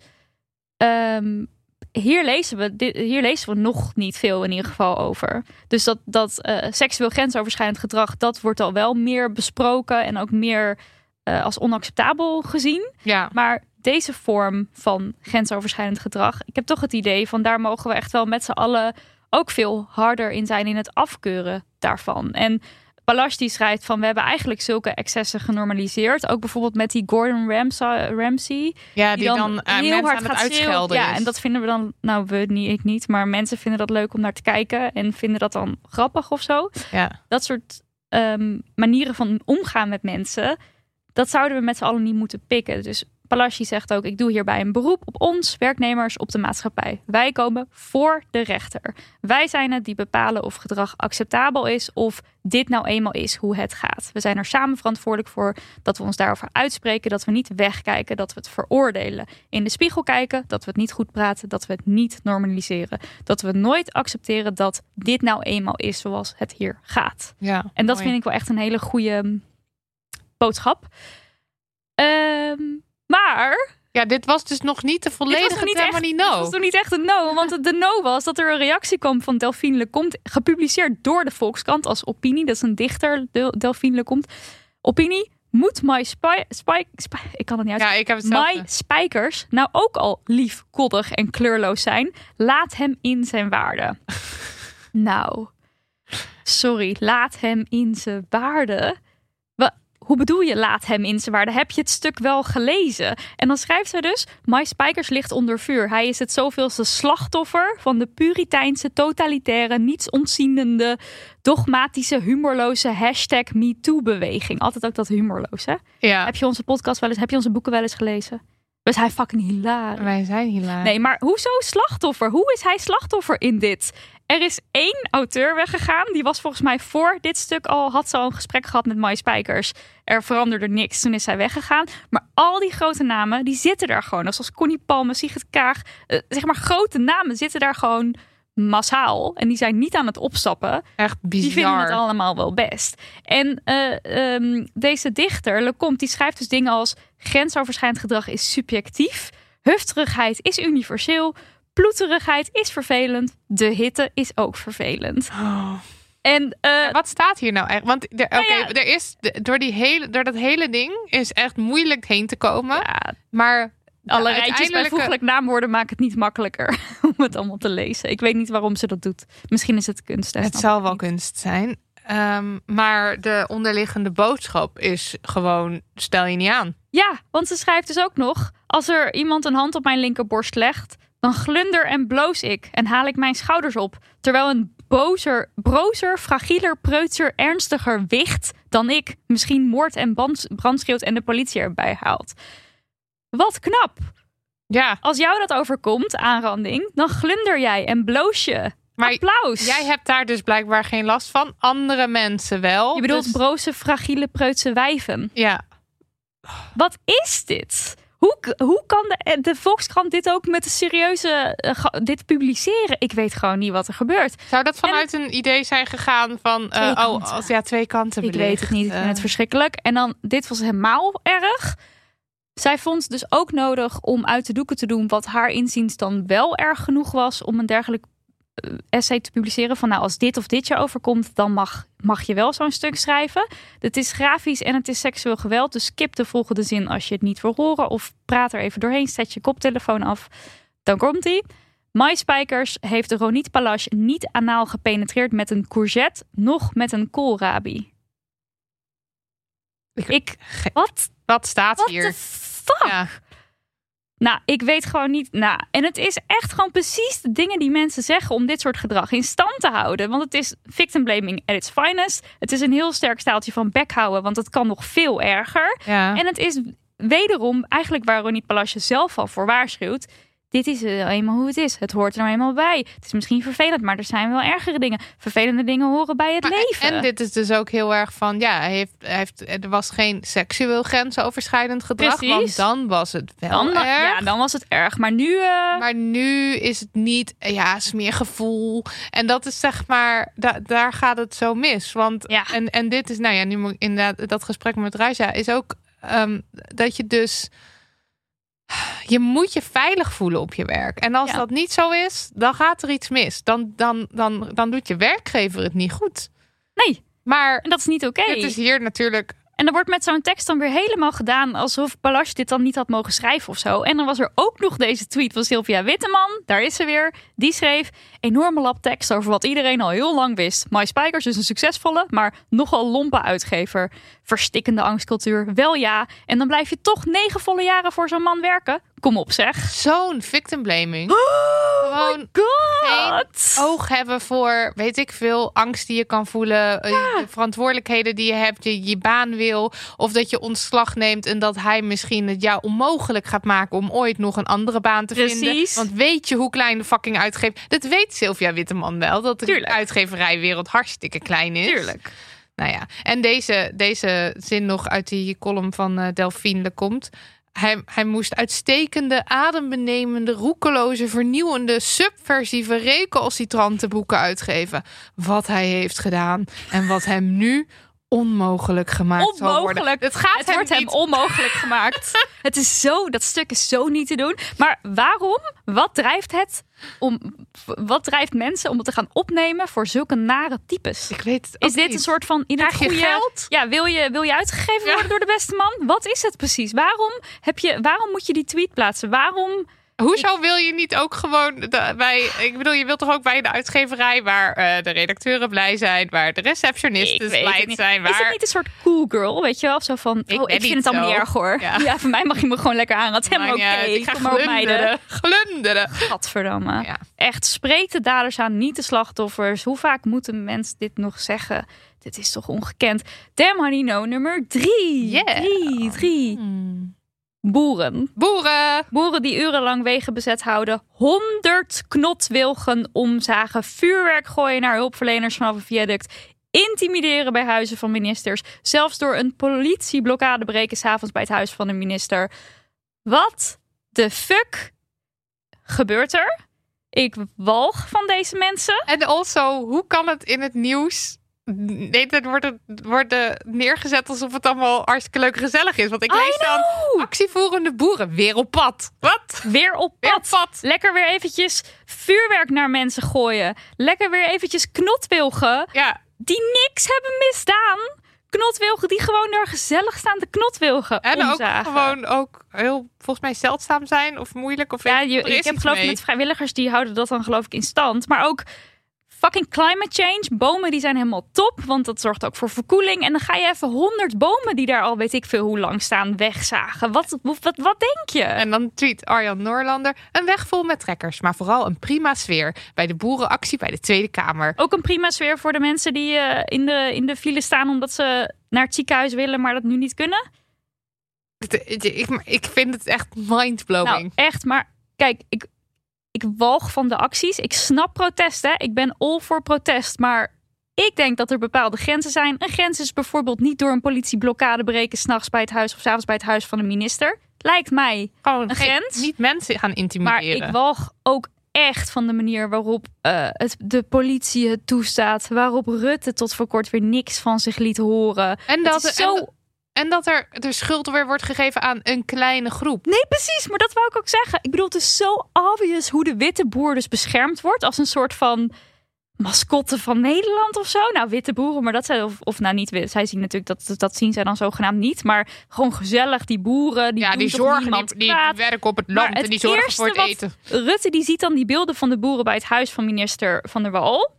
ehm, hier, lezen we, dit, hier lezen we nog niet veel in ieder geval over. Dus dat, dat eh, seksueel grensoverschrijdend gedrag, dat wordt al wel meer besproken en ook meer eh, als onacceptabel gezien. Ja, Maar deze vorm van grensoverschrijdend gedrag, ik heb toch het idee van daar mogen we echt wel met z'n allen ook veel harder in zijn in het afkeuren daarvan. En Balash die schrijft van we hebben eigenlijk zulke excessen genormaliseerd. Ook bijvoorbeeld met die Gordon Ramsay. Ramsay ja die, dan, eh, mensen aan het gaat uitschelden Ja, en dat vinden we dan, nou we niet, ik niet, maar mensen vinden dat leuk om naar te kijken en vinden dat dan grappig of zo. ja. Dat soort ehm, manieren van omgaan met mensen, dat zouden we met z'n allen niet moeten pikken. Dus Palashi zegt ook: Ik doe hierbij een beroep op ons, werknemers, op de maatschappij. Wij komen voor de rechter. Wij zijn het die bepalen of gedrag acceptabel is of dit nou eenmaal is hoe het gaat. We zijn er samen verantwoordelijk voor dat we ons daarover uitspreken, dat we niet wegkijken, dat we het veroordelen. In de spiegel kijken, dat we het niet goed praten, dat we het niet normaliseren. Dat we nooit accepteren dat dit nou eenmaal is zoals het hier gaat. ja, En dat mooi. vind ik wel echt een hele goede mm, boodschap. Ehm, maar Ja, dit was dus nog niet de volledige niet echt, dit No. was nog niet echt een no. Want het de no was dat er een reactie kwam van Delphine Lecomte. Gepubliceerd door de Volkskrant als opinie. Dat is een dichter, Del- Delphine Lecomte. Opinie. Moet My Spy, Spy, Spy- ik kan het niet uit. Ja, ik heb. My Spijkers nou ook al lief, koddig en kleurloos zijn? Laat hem in zijn waarde. nou, sorry, laat hem in zijn waarde. Hoe bedoel je laat hem in zijn waarde? Heb je het stuk wel gelezen? En dan schrijft ze dus: My Spijkers ligt onder vuur. Hij is het zoveelste slachtoffer van de puriteinse, totalitaire, niets ontzienende, dogmatische, humorloze hashtag MeToo-beweging. Altijd ook dat? Ja. Heb je onze podcast wel eens, heb je onze boeken wel eens gelezen? We zijn fucking hilarisch. Wij zijn hilarisch. Nee, maar hoezo slachtoffer? Hoe is hij slachtoffer in dit? Er is één auteur weggegaan. Die was volgens mij voor dit stuk al, had ze al een gesprek gehad met Mai Spijkers. Er veranderde niks. Toen is zij weggegaan. Maar al die grote namen, die zitten daar gewoon. Zoals Connie Palme, Sigrid Kaag. eh, zeg maar grote namen zitten daar gewoon massaal. En die zijn niet aan het opstappen. Echt Die vinden het bizar. allemaal wel best. En eh, ehm, deze dichter, Lecomte, die schrijft dus dingen als... grensoverschrijdend gedrag is subjectief. Hufterigheid is universeel. Ploeterigheid is vervelend. De hitte is ook vervelend. Oh. En eh, Ja, wat staat hier nou echt? Want er, Nou ja. er is door, die hele, door dat hele ding is echt moeilijk heen te komen. ja, Maar alle de rijtjes uiteindelijke- bijvoeglijk naamwoorden maken het niet makkelijker om het allemaal te lezen. Ik weet niet waarom ze dat doet. Misschien is het kunst. Het zal wel niet. kunst zijn. Ehm, maar de onderliggende boodschap is gewoon: stel je niet aan. Ja, want ze schrijft dus ook nog: als er iemand een hand op mijn linkerborst legt, dan glunder en bloos ik en haal ik mijn schouders op, terwijl een bozer, brozer, fragieler, preutser, ernstiger wicht dan ik misschien moord en brand, brandschreeuwt en de politie erbij haalt. Wat knap! Ja, Als jou dat overkomt, aanranding, dan glunder jij en bloos je. Maar Applaus! jij hebt daar dus blijkbaar geen last van. Andere mensen wel. Je bedoelt Dus- broze, fragiele, preutse wijven. ja, Wat is dit? Hoe, hoe kan de, eh, de Volkskrant dit ook met een serieuze eh, dit publiceren? Ik weet gewoon niet wat er gebeurt. zou dat vanuit een idee zijn gegaan van Twee oh, als ja twee kanten Ik belicht. weet het niet. Ik vind Eh, het verschrikkelijk. En dan, dit was helemaal erg. Zij vond dus ook nodig om uit de doeken te doen wat haar inziens dan wel erg genoeg was om een dergelijk eh, essay te publiceren. Van nou, als dit of dit je overkomt, dan mag, mag je wel zo'n stuk schrijven. Het is grafisch en het is seksueel geweld. Dus skip de volgende zin als je het niet wil horen. Of praat er even doorheen, zet je koptelefoon af. Dan komt hij. Mai Spijkers heeft Ronit Palace niet anaal gepenetreerd met een courgette, nog met een koolrabi. Ik- Ik, wat? Wat staat What hier? fuck? Ja. Nou, ik weet gewoon niet. Nou, en het is echt gewoon precies de dingen die mensen zeggen om dit soort gedrag in stand te houden. Want het is victim blaming at its finest. Het is een heel sterk staaltje van bek houden, want het kan nog veel erger. ja. En het is wederom eigenlijk waar Ronnie Palasje zelf al voor waarschuwt. Dit is nou eenmaal hoe het is. Het hoort er nou eenmaal bij. Het is misschien vervelend, maar er zijn wel ergere dingen. Vervelende dingen horen bij het Maar- leven. En dit is dus ook heel erg van, ja, hij heeft, hij heeft, er was geen seksueel grensoverschrijdend gedrag, Precies. want dan was het wel dan, erg. ja, dan was het erg. Maar nu. eh, Maar nu is het niet, ja, smeergevoel. En dat is zeg maar, da- daar gaat het zo mis. Want, Ja. en, en dit is, nou ja, nu moet ik inderdaad, dat gesprek met Raja is ook ehm, dat je dus, je moet je veilig voelen op je werk. En als Ja. dat niet zo is, dan gaat er iets mis. Dan, dan, dan, dan doet je werkgever het niet goed. nee, Maar en dat is niet oké. het is hier natuurlijk En er wordt met zo'n tekst dan weer helemaal gedaan alsof Palace dit dan niet had mogen schrijven of zo. En dan was er ook nog deze tweet van Sylvia Witteman. Daar is ze weer. Die schreef enorme lap tekst over wat iedereen al heel lang wist. My Spijkers is een succesvolle, maar nogal lompe uitgever. Verstikkende angstcultuur, wel ja. En dan blijf je toch negen volle jaren voor zo'n man werken. Kom op zeg. zo'n victim blaming. Oh Gewoon God. oog hebben voor, weet ik veel, angst die je kan voelen, eh, de verantwoordelijkheden die je hebt, je je baan wil, of dat je ontslag neemt en dat hij misschien het jou onmogelijk gaat maken om ooit nog een andere baan te vinden. Precies. Want weet je hoe klein de fucking uitgever, dat weet Sylvia Witteman wel, dat de Tuurlijk. uitgeverijwereld hartstikke klein is. Tuurlijk. Nou ja, en deze, deze zin nog uit die column van eh Delphine komt. Hij, hij moest uitstekende, adembenemende, roekeloze, vernieuwende, subversieve, recalcitrante boeken uitgeven. Wat hij heeft gedaan en wat hem nu onmogelijk gemaakt zal worden. Onmogelijk. Het gaat Het hem wordt hem onmogelijk gemaakt. Het is zo, dat stuk is zo niet te doen. Maar waarom? Wat drijft het om, wat drijft mensen om het te gaan opnemen voor zulke nare types? Ik weet het Is dit niet. een soort van in het goede geld? Ja, wil je, wil je uitgegeven Ja. worden door de beste man? Wat is het precies? Waarom heb je, waarom moet je die tweet plaatsen? Waarom? Hoezo wil je niet ook gewoon de- bij... Ik bedoel, je wilt toch ook bij de uitgeverij... waar eh, de redacteuren blij zijn... waar de receptionisten blij zijn... Is het waar... niet een soort cool girl, weet je wel? Zo van, Ik oh, ik vind het allemaal niet erg hoor. Ja. Ja. voor mij mag je me gewoon lekker aan. Is helemaal oké. Ik ga Kom maar op meiden. glunderen. Glunderen. Gadverdamme. Ja. Echt, spreek de daders aan, niet de slachtoffers. Hoe vaak moeten mensen dit nog zeggen? Dit is toch ongekend. Damn Honey No, nummer drie. Yeah. Drie, drie. Hmm. Boeren. Boeren! Boeren die urenlang wegen bezet houden, 100 knotwilgen omzagen, vuurwerk gooien naar hulpverleners vanaf een viaduct, intimideren bij huizen van ministers, zelfs door een politieblokkade breken s'avonds bij het huis van de minister. Wat de fuck gebeurt er? Ik walg van deze mensen. En also, hoe kan het in het nieuws... Nee, dat wordt, het, worden neergezet alsof het allemaal hartstikke leuk gezellig is. Want ik lees dan actievoerende boeren weer op pad. Wat? Weer op Weer pad. op pad. Lekker weer eventjes vuurwerk naar mensen gooien. Lekker weer eventjes knotwilgen. Ja, die niks hebben misdaan. Knotwilgen die gewoon daar gezellig staan te knotwilgen. en ook gewoon ook heel, volgens mij, zeldzaam zijn of moeilijk. Of Ja, je, ik heb geloof ik met vrijwilligers die houden dat dan geloof ik in stand. Maar ook fucking climate change. Bomen die zijn helemaal top, want dat zorgt ook voor verkoeling. En dan ga je even honderd bomen die daar al weet ik veel hoe lang staan wegzagen. Wat, wat, wat, wat denk je? En dan tweet Arjan Noorlander een weg vol met trekkers, maar vooral een prima sfeer bij de boerenactie bij de Tweede Kamer. Ook een prima sfeer voor de mensen die eh, in, de, in de file staan omdat ze naar het ziekenhuis willen, maar dat nu niet kunnen. Ik, ik, ik vind het echt mindblowing. Nou, echt, maar kijk, ik, ik walg van de acties. Ik snap protesten. Ik ben all voor protest. Maar ik denk dat er bepaalde grenzen zijn. Een grens is bijvoorbeeld niet door een politieblokkade breken... s'nachts bij het huis of s'avonds bij het huis van de minister. Lijkt mij. Gewoon een grens? Niet mensen gaan Maar intimideren. ik walg ook echt van de manier waarop eh, het, de politie het toestaat. Waarop Rutte tot voor kort weer niks van zich liet horen. en, Het dat, is zo en, dat er de schuld weer wordt gegeven aan een kleine groep. Nee, precies. Maar dat wou ik ook zeggen. Ik bedoel, het is zo obvious hoe de witte boer dus beschermd wordt. Als een soort van mascotte van Nederland of zo. Nou, witte boeren, maar dat zijn... Of, of nou, niet. Zij zien natuurlijk, dat, dat zien zij dan zogenaamd niet. Maar gewoon gezellig, die boeren. Die ja, die zorgen, die, die werken op het land het en die zorgen voor het eten. Rutte die ziet dan die beelden van de boeren bij het huis van minister Van der Wal.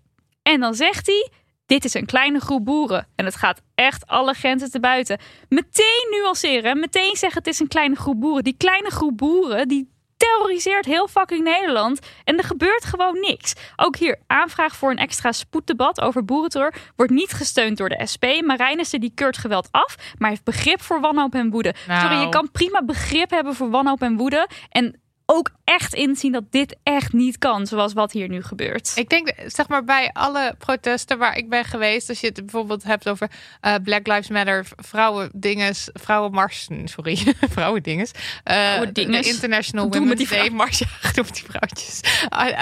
En dan zegt hij, dit is een kleine groep boeren. En het gaat echt alle grenzen te buiten. Meteen nuanceren. Meteen zeggen het is een kleine groep boeren. Die kleine groep boeren, die terroriseert heel fucking Nederland. En er gebeurt gewoon niks. Ook hier, aanvraag voor een extra spoeddebat over boerenterror... wordt niet gesteund door de SP. Marijnissen die keurt geweld af, maar heeft begrip voor wanhoop en woede. Nou. Sorry, je kan prima begrip hebben voor wanhoop en woede... en ook echt inzien dat dit echt niet kan, zoals wat hier nu gebeurt. Ik denk, zeg maar, bij alle protesten waar ik ben geweest, als je het bijvoorbeeld hebt over eh, Black Lives Matter, vrouwendinges, vrouwenmars, sorry, vrouwendinges, eh, Vrouwendinges. de International Doe Women's die Day Mars, ja, met die vrouwtjes.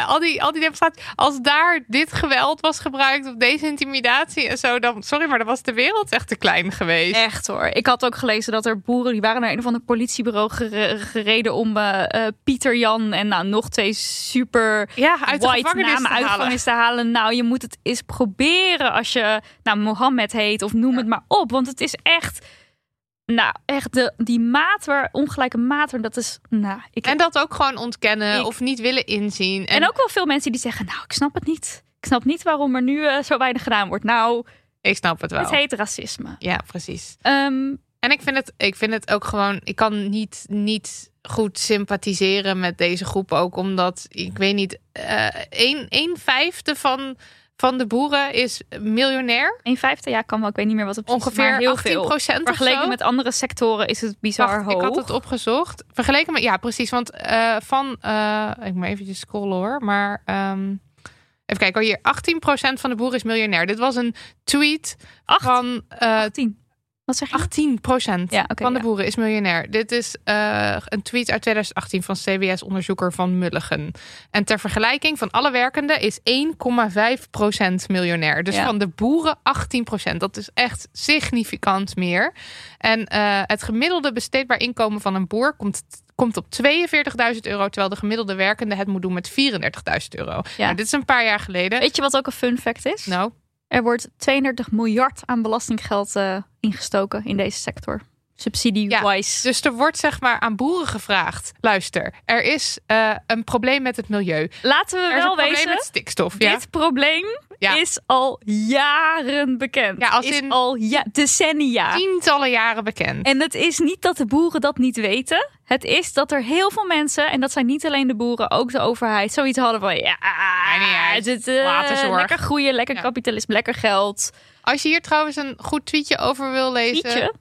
Al- die, al die demonstraties, als daar dit geweld was gebruikt of deze intimidatie en zo, dan, sorry, maar dan was de wereld echt te klein geweest. Echt hoor. Ik had ook gelezen dat er boeren die waren naar een of ander politiebureau gere- gereden om eh, Pieter Jan en nou nog twee super Ja, uit de white namen te uit gevangenis te halen. Nou, je moet het eens proberen als je nou Mohammed heet of noem het maar op, want het is echt nou echt de die maat waar ongelijke maat dat is nou ik En dat ook gewoon ontkennen Ik- of niet willen inzien. en ook wel veel mensen die zeggen nou ik snap het niet. Ik snap niet waarom er nu eh, zo weinig gedaan wordt. Nou, ik snap het wel. het heet racisme. Ja, precies. Ehm, En ik vind het, ik vind het ook gewoon, ik kan niet, niet goed sympathiseren met deze groep ook, omdat ik weet niet, eh een, een vijfde van, van de boeren is miljonair. een vijfde, ja, kan wel. Ik weet niet meer wat het precies is, maar Ongeveer heel 18 veel. procent of Vergeleken zo. met andere sectoren is het bizar Wacht, hoog. ik had het opgezocht. Vergeleken met, ja precies, want eh, van, eh, ik moet even scrollen hoor, maar ehm, even kijken, oh, hier 18 procent van de boeren is miljonair. Dit was een tweet Acht? van eh, 18. Wat zeg je? 18 procent Ja, van de ja. boeren is miljonair. Dit is eh, een tweet uit 2018 van CBS-onderzoeker van Mulligen. En ter vergelijking van alle werkenden is 1,5 procent miljonair. Dus Ja. van de boeren 18 procent. Dat is echt significant meer. En eh, het gemiddelde besteedbaar inkomen van een boer komt, komt op 42.000 euro, terwijl de gemiddelde werkende het moet doen met 34.000 euro. Ja. Nou, dit is een paar jaar geleden. Weet je wat ook een fun fact is? Nou, Er wordt 32 miljard aan belastinggeld eh, ingestoken in deze sector. Subsidie-wise. Dus er wordt zeg maar aan boeren gevraagd: luister, er is eh, een probleem met het milieu. Laten we Er wel probleem wezen, met stikstof. Ja? dit probleem Ja. is al jaren bekend. Ja, als is in- al ja, decennia. Tientallen jaren bekend. En het is niet dat de boeren dat niet weten. Het is dat er heel veel mensen, en dat zijn niet alleen de boeren, ook de overheid, zoiets hadden van ja, uit. het, eh, lekker groeien, lekker kapitalisme, lekker geld. Als je hier trouwens een goed tweetje over wil lezen. Tweetje?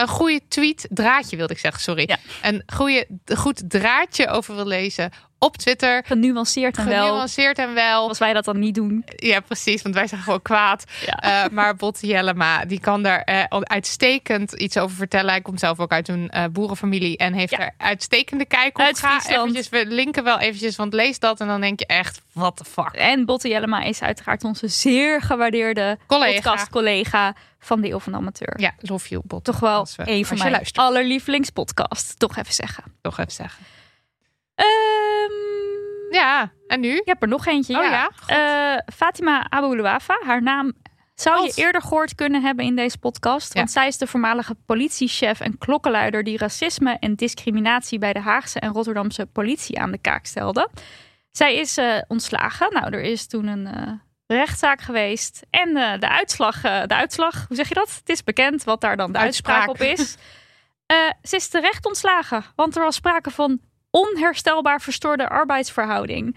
Een goede tweet, draadje wilde ik zeggen, sorry. Ja. Een goede, goed draadje over wil lezen op Twitter. Genuanceerd en wel. Genuanceerd en wel. Als wij dat dan niet doen. Ja, precies, want wij zijn gewoon kwaad. Ja. Eh, maar Botte Jellema, die kan daar eh, uitstekend iets over vertellen. Hij komt zelf ook uit een eh, boerenfamilie en heeft Ja. er uitstekende kijk op. Uit Ga eventjes, we linken wel eventjes, want lees dat en dan denk je echt, what the fuck. En Botte Jellema is uiteraard onze zeer gewaardeerde Collega. podcast-collega van de Eeuw van de Amateur. Ja, love you, Botte. Toch wel een van mijn luistert, allerlievelingspodcasts. Toch even zeggen. toch even zeggen. Ehm, Ja, en nu? Ik heb er nog eentje. Oh ja. ja? Eh, Fatima Aboulouafa. Haar naam zou God. je eerder gehoord kunnen hebben in deze podcast. Ja. Want zij is de voormalige politiechef en klokkenluider die racisme en discriminatie bij de Haagse en Rotterdamse politie aan de kaak stelde. Zij is eh, ontslagen. Nou, er is toen een eh, rechtszaak geweest. En de, uitslag, de uitslag, hoe zeg je dat? Het is bekend wat daar dan de uitspraak, Uitspraak. op is. Ze is terecht ontslagen, want er was sprake van onherstelbaar verstoorde arbeidsverhouding.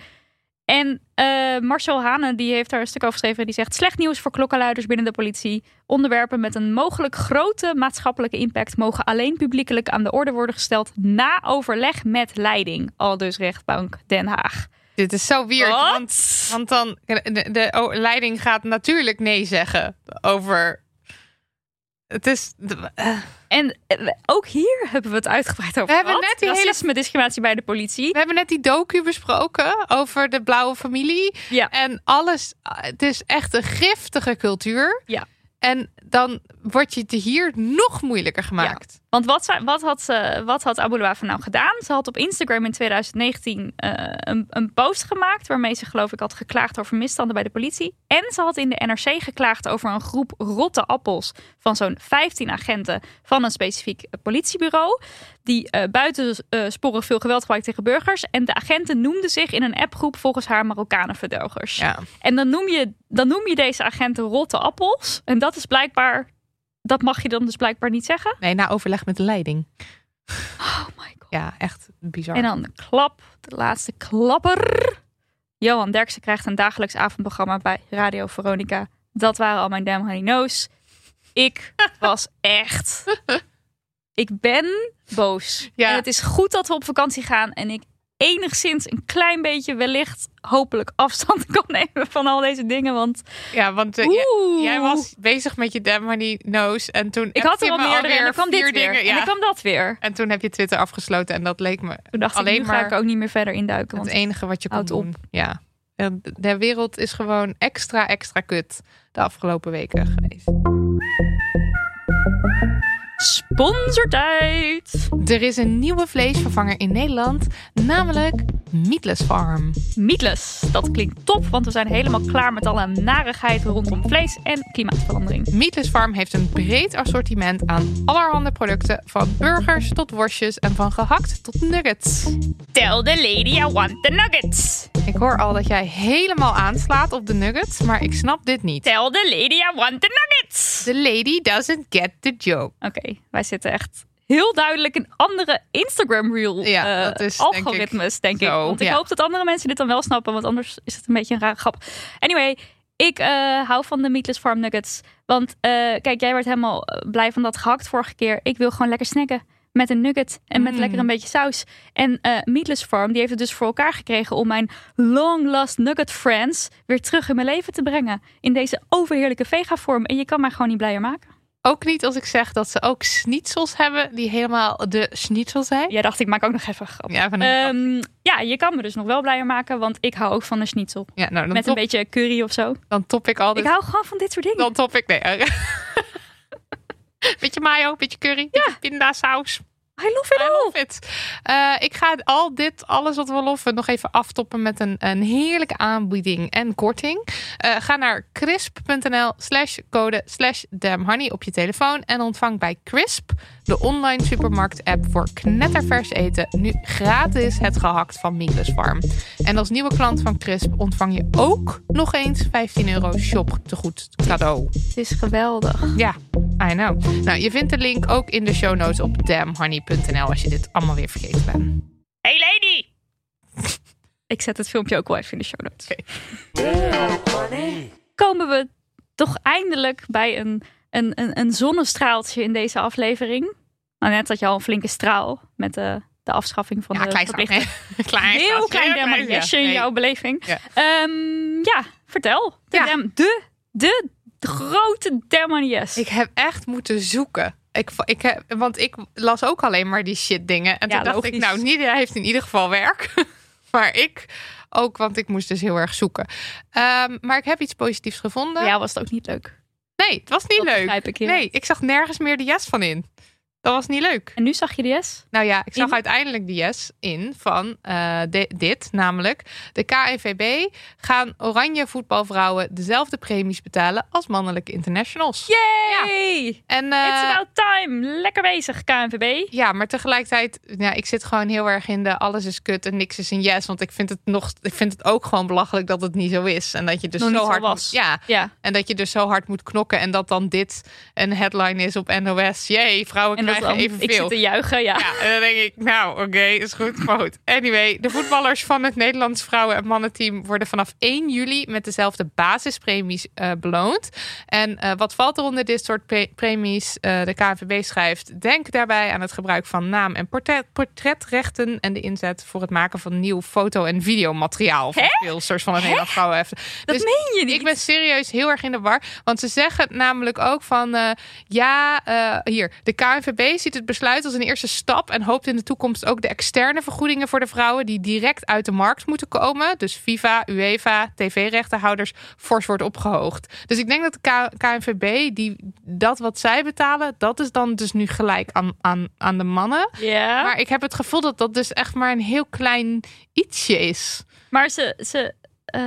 En eh, Marcel Hane die heeft daar een stuk over geschreven. en Die zegt slecht nieuws voor klokkenluiders binnen de politie. Onderwerpen met een mogelijk grote maatschappelijke impact mogen alleen publiekelijk aan de orde worden gesteld na overleg met leiding. Al dus rechtbank Den Haag. Dit is zo weird, want, want dan de, de oh, leiding gaat natuurlijk nee zeggen over. Het is. eh, En eh, ook hier hebben we het uitgebreid over We hebben net die hele- discriminatie bij de politie. we hebben net die docu besproken over de blauwe familie. Ja. En alles. Het is echt een giftige cultuur. Ja. En dan wordt je het hier nog moeilijker gemaakt. Want wat, wat had, ze, wat had Abu Luwafa nou gedaan? Ze had op Instagram in 2019 eh, een, een post gemaakt... waarmee ze geloof ik had geklaagd over misstanden bij de politie. En ze had in de NRC geklaagd over een groep rotte appels... van zo'n 15 agenten van een specifiek eh, politiebureau... die eh, buitensporig veel geweld gebruikt tegen burgers. En de agenten noemden zich in een appgroep volgens haar Marokkanenverdelgers. Ja. En dan noem, je, dan noem je deze agenten rotte appels. En dat is blijkbaar... Dat mag je dan dus blijkbaar niet zeggen. Nee, na overleg met de leiding. Oh my god. Ja, echt bizar. En dan de klap, de laatste klapper. Johan Derksen krijgt een dagelijks avondprogramma bij Radio Veronica. Dat waren al mijn Damn Honey Knows. Ik was echt... Ik ben boos. Ja. En het is goed dat we op vakantie gaan. En ik enigszins een klein beetje wellicht hopelijk afstand kan nemen van al deze dingen. Want Ja, want eh, jij, was bezig met je Damn Honey Nose. En toen ik had er al me meerdere en dan kwam dit weer. dingen. En Ja. dan kwam dat weer. En toen heb je Twitter afgesloten en dat leek me Toen dacht Alleen ik, nu ga maar ik ook niet meer verder induiken. het Want enige wat je kon houd op. doen. Ja. De wereld is gewoon extra, extra kut de afgelopen weken geweest. Sponsortijd. Er is een nieuwe vleesvervanger in Nederland, namelijk Meatless Farm. Meatless. Dat klinkt top, want we zijn helemaal klaar met alle narigheid rondom vlees en klimaatverandering. Meatless Farm heeft een breed assortiment aan allerhande producten, van burgers tot worstjes en van gehakt tot nuggets. Tell the lady I want the nuggets. Ik hoor al dat jij helemaal aanslaat op de nuggets, maar ik snap dit niet. Tell the lady I want the nuggets. The lady doesn't get the joke. Oké, wij zitten echt heel duidelijk in andere Instagram reel Ja, dat is, denk ik, algoritmes, denk ik. zo, Want ik ja. hoop dat andere mensen dit dan wel snappen, want anders is het een beetje een rare grap. Anyway, ik eh, hou van de Meatless Farm Nuggets. Want eh, kijk, jij werd helemaal blij van dat gehakt vorige keer. Ik wil gewoon lekker snacken met een nugget en met Mm. lekker een beetje saus. En eh Meatless Farm, die heeft het dus voor elkaar gekregen om mijn long lost nugget friends weer terug in mijn leven te brengen. In deze overheerlijke vega vorm. En je kan mij gewoon niet blijer maken. Ook niet als ik zeg dat ze ook schnitzels hebben die helemaal de schnitzel zijn. Jij dacht, ik maak ook nog even grap. Ja, van een Ehm, ja, je kan me dus nog wel blijer maken, want ik hou ook van een schnitzel. ja nou, Met een beetje curry of zo. dan top ik altijd. Ik hou gewoon van dit soort dingen. Dan top ik. Nee. beetje mayo, beetje curry, beetje pindasaus. I love it I all. love it. Ik ga al dit, alles wat we loffen, nog even aftoppen met een, een heerlijke aanbieding en korting. Eh, ga naar crisp.nl slash code slash damnhoney op je telefoon en ontvang bij Crisp, de online supermarkt app voor knettervers eten, nu gratis het gehakt van Meatless Farm. En als nieuwe klant van Crisp ontvang je ook nog eens 15 euro shop te goed cadeau. Het is geweldig. Ja, I know. Nou, je vindt de link ook in de show notes op als je dit allemaal weer vergeten bent. Hey lady! ik zet het filmpje ook wel even in de show notes. Komen we toch eindelijk bij een een, een, een zonnestraaltje in deze aflevering. Nou, net had je al een flinke straal met de, de afschaffing van Ja, de klein verplichte straatje. klein heel klein ja. in jouw beleving. Ja. Ehm, ja, vertel. De, Ja. dem- de, de, de grote dermanies. Ik heb echt moeten zoeken. Ik, ik heb, want ik las ook alleen maar die shit dingen. En Ja, toen dacht ik, nou, Nidia heeft in ieder geval werk. maar ik ook, want ik moest dus heel erg zoeken. Ehm, maar ik heb iets positiefs gevonden. Jou was het ook niet leuk. Nee, het was niet Dat leuk. ik, ja. Nee, ik zag nergens meer de yes van in. Dat was niet leuk. En nu zag je de S? Nou ja, ik zag In? uiteindelijk de yes in van eh, di- dit, namelijk de KNVB gaan oranje voetbalvrouwen dezelfde premies betalen als mannelijke internationals. Yay! En It's eh, about time. Lekker bezig, KNVB. ja, maar tegelijkertijd, ja, ik zit gewoon heel erg in de alles is kut en niks is een yes, want ik vind het nog, ik vind het ook gewoon belachelijk dat het niet zo is en dat je dus Nog zo hard, was. moet- ja, Ja. en dat je dus zo hard moet knokken en dat dan dit een headline is op NOS. Jee, vrouwen En krijgen dan, evenveel. ik zit te juichen, ja. Ja, en dan denk ik, nou oké, is goed. Maar goed, anyway. De voetballers van het Nederlands vrouwen- en mannenteam worden vanaf 1 juli met dezelfde basispremies eh, beloond. En eh, wat valt er onder dit soort pre- premies? Eh, de KNVB schrijft, denk daarbij aan het gebruik van naam- en portret, portretrechten en de inzet voor het maken van nieuw foto- en videomateriaal van speelsters van het Nederlands vrouwen. Dat Dus meen je niet. ik ben serieus heel erg in de war. Want ze zeggen namelijk ook van... ja, hier. De KNVB ziet het besluit als een eerste stap... en hoopt in de toekomst ook de externe vergoedingen voor de vrouwen... die direct uit de markt moeten komen. Dus FIFA, UEFA, tv-rechtenhouders... fors wordt opgehoogd. Dus ik denk dat de K- KNVB, die, dat wat zij betalen... dat is dan dus nu gelijk aan, aan, aan de mannen. Ja. Maar ik heb het gevoel dat dat dus echt maar een heel klein ietsje is. Maar ze, ze eh,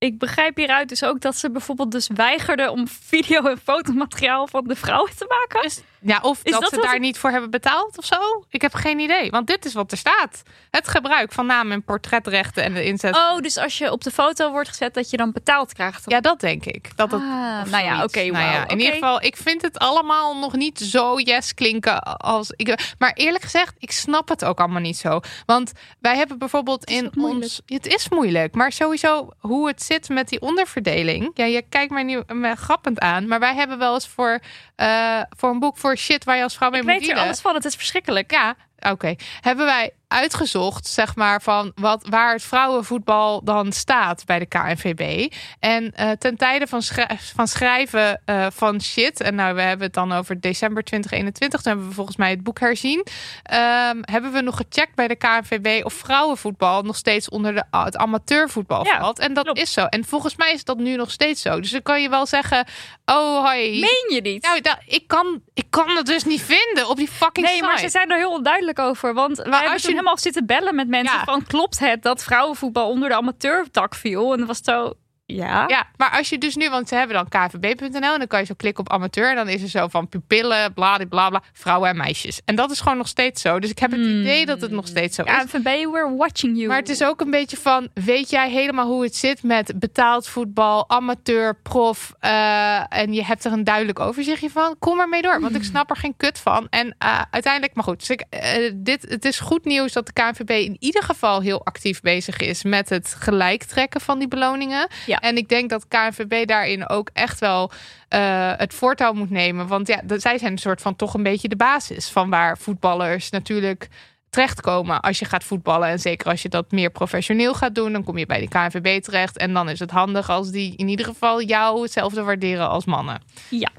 ik begrijp hieruit dus ook dat ze bijvoorbeeld dus weigerden om video- en fotomateriaal van de vrouwen te maken. Is, ja, of dat, dat ze daar ik- niet voor hebben betaald of zo. Ik heb geen idee. Want dit is wat er staat. Het gebruik van naam- en portretrechten en de inzet. Oh, dus als je op de foto wordt gezet, dat je dan betaald krijgt. Ja, dat denk ik. Dat het, Ah, nou ja, oké, Nou ja, wauw, in ieder geval, ik vind het allemaal nog niet zo yes klinken als ik. Maar eerlijk gezegd, ik snap het ook allemaal niet zo. Want wij hebben bijvoorbeeld in ons. Het is moeilijk, maar sowieso hoe het zit met die onderverdeling. Ja, je kijkt mij nu me grappend aan, maar wij hebben wel eens voor, eh, voor een boek voor shit waar je als vrouw mee Ik moet weet hier alles van, het is verschrikkelijk. Ja, oké. Hebben wij uitgezocht, zeg maar, van wat, waar het vrouwenvoetbal dan staat bij de KNVB. En eh, ten tijde van, schrij- van schrijven eh, van shit, en nou, we hebben het dan over december 2021, toen hebben we volgens mij het boek herzien. ehm, hebben we nog gecheckt bij de KNVB of vrouwenvoetbal nog steeds onder de, het amateurvoetbal Ja, valt. En dat klopt. is zo. En volgens mij is dat nu nog steeds zo. Dus dan kan je wel zeggen, oh hoi. Meen je niet? Nou, ik, kan, ik kan het dus niet vinden op die fucking Nee, site. maar ze zijn er heel onduidelijk over. Want wij hebben als je- helemaal zitten bellen met mensen Ja. van... klopt het dat vrouwenvoetbal onder de amateurtak viel? En dat was zo... Ja. Ja, maar als je dus nu, want ze hebben dan kvb.nl en dan kan je zo klikken op amateur en dan is er zo van pupillen, bla bla bla, vrouwen en meisjes. En dat is gewoon nog steeds zo. Dus ik heb het Hmm. idee dat het nog steeds zo is. KNVB, we're watching you. Maar het is ook een beetje van, weet jij helemaal hoe het zit met betaald voetbal, amateur, prof, eh, en je hebt er een duidelijk overzichtje van? Kom er mee door, want ik snap er geen kut van. En eh, uiteindelijk, maar goed, dus ik, eh, dit, het is goed nieuws dat de KNVB in ieder geval heel actief bezig is met het gelijk trekken van die beloningen. Ja. En ik denk dat KNVB daarin ook echt wel eh, het voortouw moet nemen. Want ja, zij zijn een soort van toch een beetje de basis van waar voetballers natuurlijk terechtkomen als je gaat voetballen. En zeker als je dat meer professioneel gaat doen, dan kom je bij de KNVB terecht. En dan is het handig als die in ieder geval jou hetzelfde waarderen als mannen. Ja.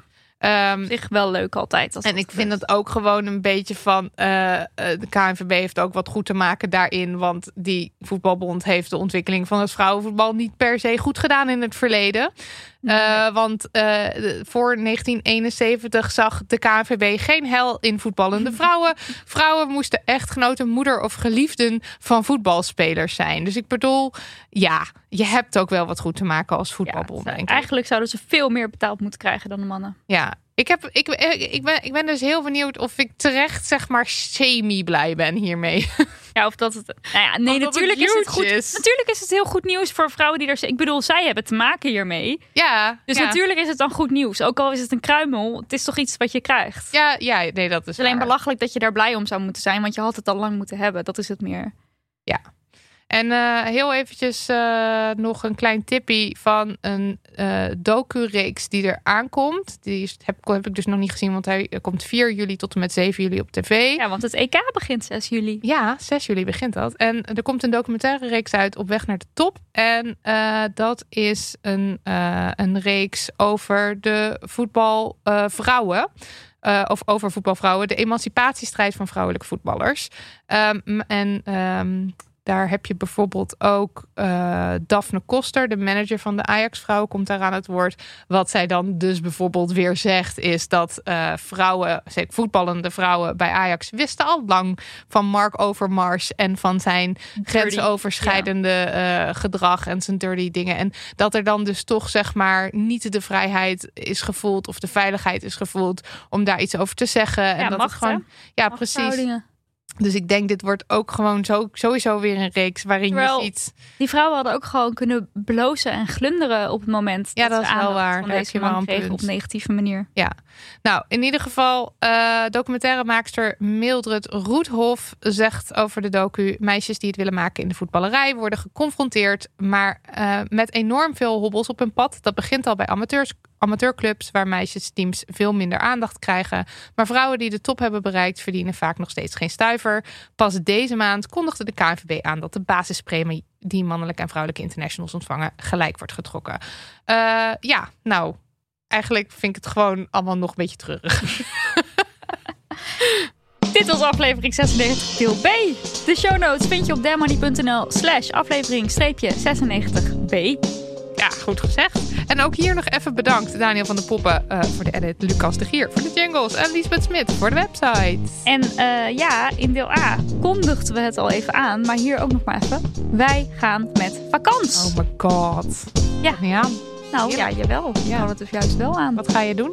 Op zich wel leuk altijd. Als en dat ik vind het ook gewoon een beetje van. eh, eh, de KNVB heeft ook wat goed te maken daarin. Want die voetbalbond heeft de ontwikkeling van het vrouwenvoetbal niet per se goed gedaan in het verleden. Eh, want voor 1971 zag de KNVB geen hel in voetballende vrouwen. Vrouwen moesten echtgenoten, moeder of geliefden van voetbalspelers zijn. Dus ik bedoel, ja, je hebt ook wel wat goed te maken als Ja, voetbalbond. denk ik. eigenlijk zouden ze veel meer betaald moeten krijgen dan de mannen. Ja, ik, heb, ik, ik, ben, ik ben dus heel benieuwd of ik terecht, zeg maar, semi-blij ben hiermee. Ja, of dat het. Nou ja, nee, natuurlijk het is het goed. is. Natuurlijk is het heel goed nieuws voor vrouwen die er. Ik bedoel, zij hebben te maken hiermee. Ja, Dus ja. natuurlijk is het dan goed nieuws. Ook al is het een kruimel, het is toch iets wat je krijgt. Ja, ja, nee, dat is Het is alleen belachelijk dat je daar blij om zou moeten zijn, want je had het al lang moeten hebben. Dat is het meer. En eh, heel eventjes eh, nog een klein tippie van een uh, docu-reeks die er aankomt. Die is, heb, heb ik dus nog niet gezien, want hij komt 4 juli tot en met 7 juli op tv. Ja, want het EK begint 6 juli. Ja, 6 juli begint dat. En er komt een documentaire reeks uit op weg naar de top. En dat is een, een reeks over de voetbalvrouwen. Uh, of over voetbalvrouwen, de emancipatiestrijd van vrouwelijke voetballers. Um, en um, daar heb je bijvoorbeeld ook uh, Daphne Koster, de manager van de Ajax-vrouw, komt daar aan het woord. Wat zij dan dus bijvoorbeeld weer zegt, is dat uh, vrouwen, voetballende vrouwen bij Ajax, wisten al lang van Mark Overmars en van zijn dirty, grensoverschrijdende ja. uh, gedrag en zijn dirty dingen. En dat er dan dus toch zeg maar niet de vrijheid is gevoeld of de veiligheid is gevoeld om daar iets over te zeggen. Ja, en dat macht, het gewoon, ja, precies. Dus ik denk, dit wordt ook gewoon zo, sowieso weer een reeks waarin Terwijl, je ziet. Die vrouwen hadden ook gewoon kunnen blozen en glunderen op het moment. Ja, dat, dat is wel waar. Van deze man kregen op negatieve manier. Ja, nou in ieder geval, uh, documentairemaakster Mildred Roethof zegt over de docu: meisjes die het willen maken in de voetballerij worden geconfronteerd, maar uh, met enorm veel hobbels op hun pad. Dat begint al bij amateurs amateurclubs waar meisjesteams veel minder aandacht krijgen. Maar vrouwen die de top hebben bereikt verdienen vaak nog steeds geen stuiver. Pas deze maand kondigde de KNVB aan dat de basispremie die mannelijke en vrouwelijke internationals ontvangen gelijk wordt getrokken. Uh, ja, nou, eigenlijk vind ik het gewoon allemaal nog een beetje treurig. Dit was aflevering 96 deel B. De show notes vind je op demoney.nl slash aflevering 96b. Ja, goed gezegd. En ook hier nog even bedankt Daniel van de Poppen uh, voor de edit, Lucas de Gier voor de jingles en Lisbeth Smit voor de website. En uh, ja, in deel A kondigden we het al even aan, maar hier ook nog maar even. Wij gaan met vakantie. Oh my god. Ja. Niet aan. Nou ja, jawel. Ja. we het dus juist wel aan. Wat ga je doen?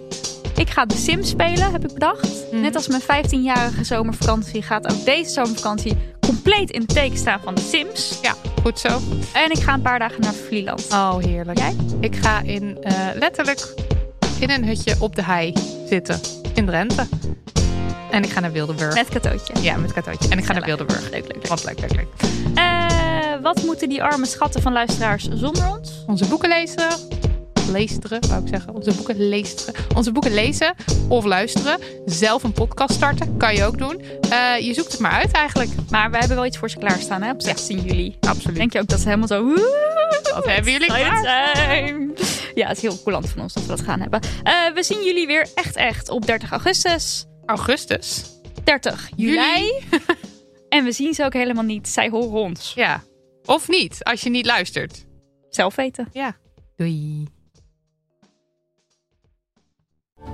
Ik ga de Sims spelen, heb ik bedacht. Mm. Net als mijn 15-jarige zomervakantie gaat ook deze zomervakantie compleet in het teken staan van de Sims. Ja, goed zo. En ik ga een paar dagen naar Vlieland. Oh, heerlijk. Jij? Ik ga in, uh, letterlijk in een hutje op de hei zitten. In Drenthe. En ik ga naar Wildeburg. Met katootje. Ja, met katootje. En ik ga ja, naar Wildeburg. Leuk, leuk, leuk. Wat leuk, leuk, leuk. Uh, wat moeten die arme schatten van luisteraars zonder ons? Onze boeken lezen leesteren, wou ik zeggen. Onze boeken leesteren. Onze boeken lezen of luisteren. Zelf een podcast starten, kan je ook doen. Uh, je zoekt het maar uit eigenlijk. Maar we hebben wel iets voor ze klaarstaan hè, op 16 ja. juli. Absoluut. Denk je ook dat ze helemaal zo... Wat hebben jullie klaar? Zijn. Ja, het is heel coulant van ons dat we dat gaan hebben. Uh, we zien jullie weer echt echt op 30 augustus. Augustus? 30 juli. juli. en we zien ze ook helemaal niet. Zij horen ons. Ja. Of niet, als je niet luistert. Zelf weten. Ja. Doei.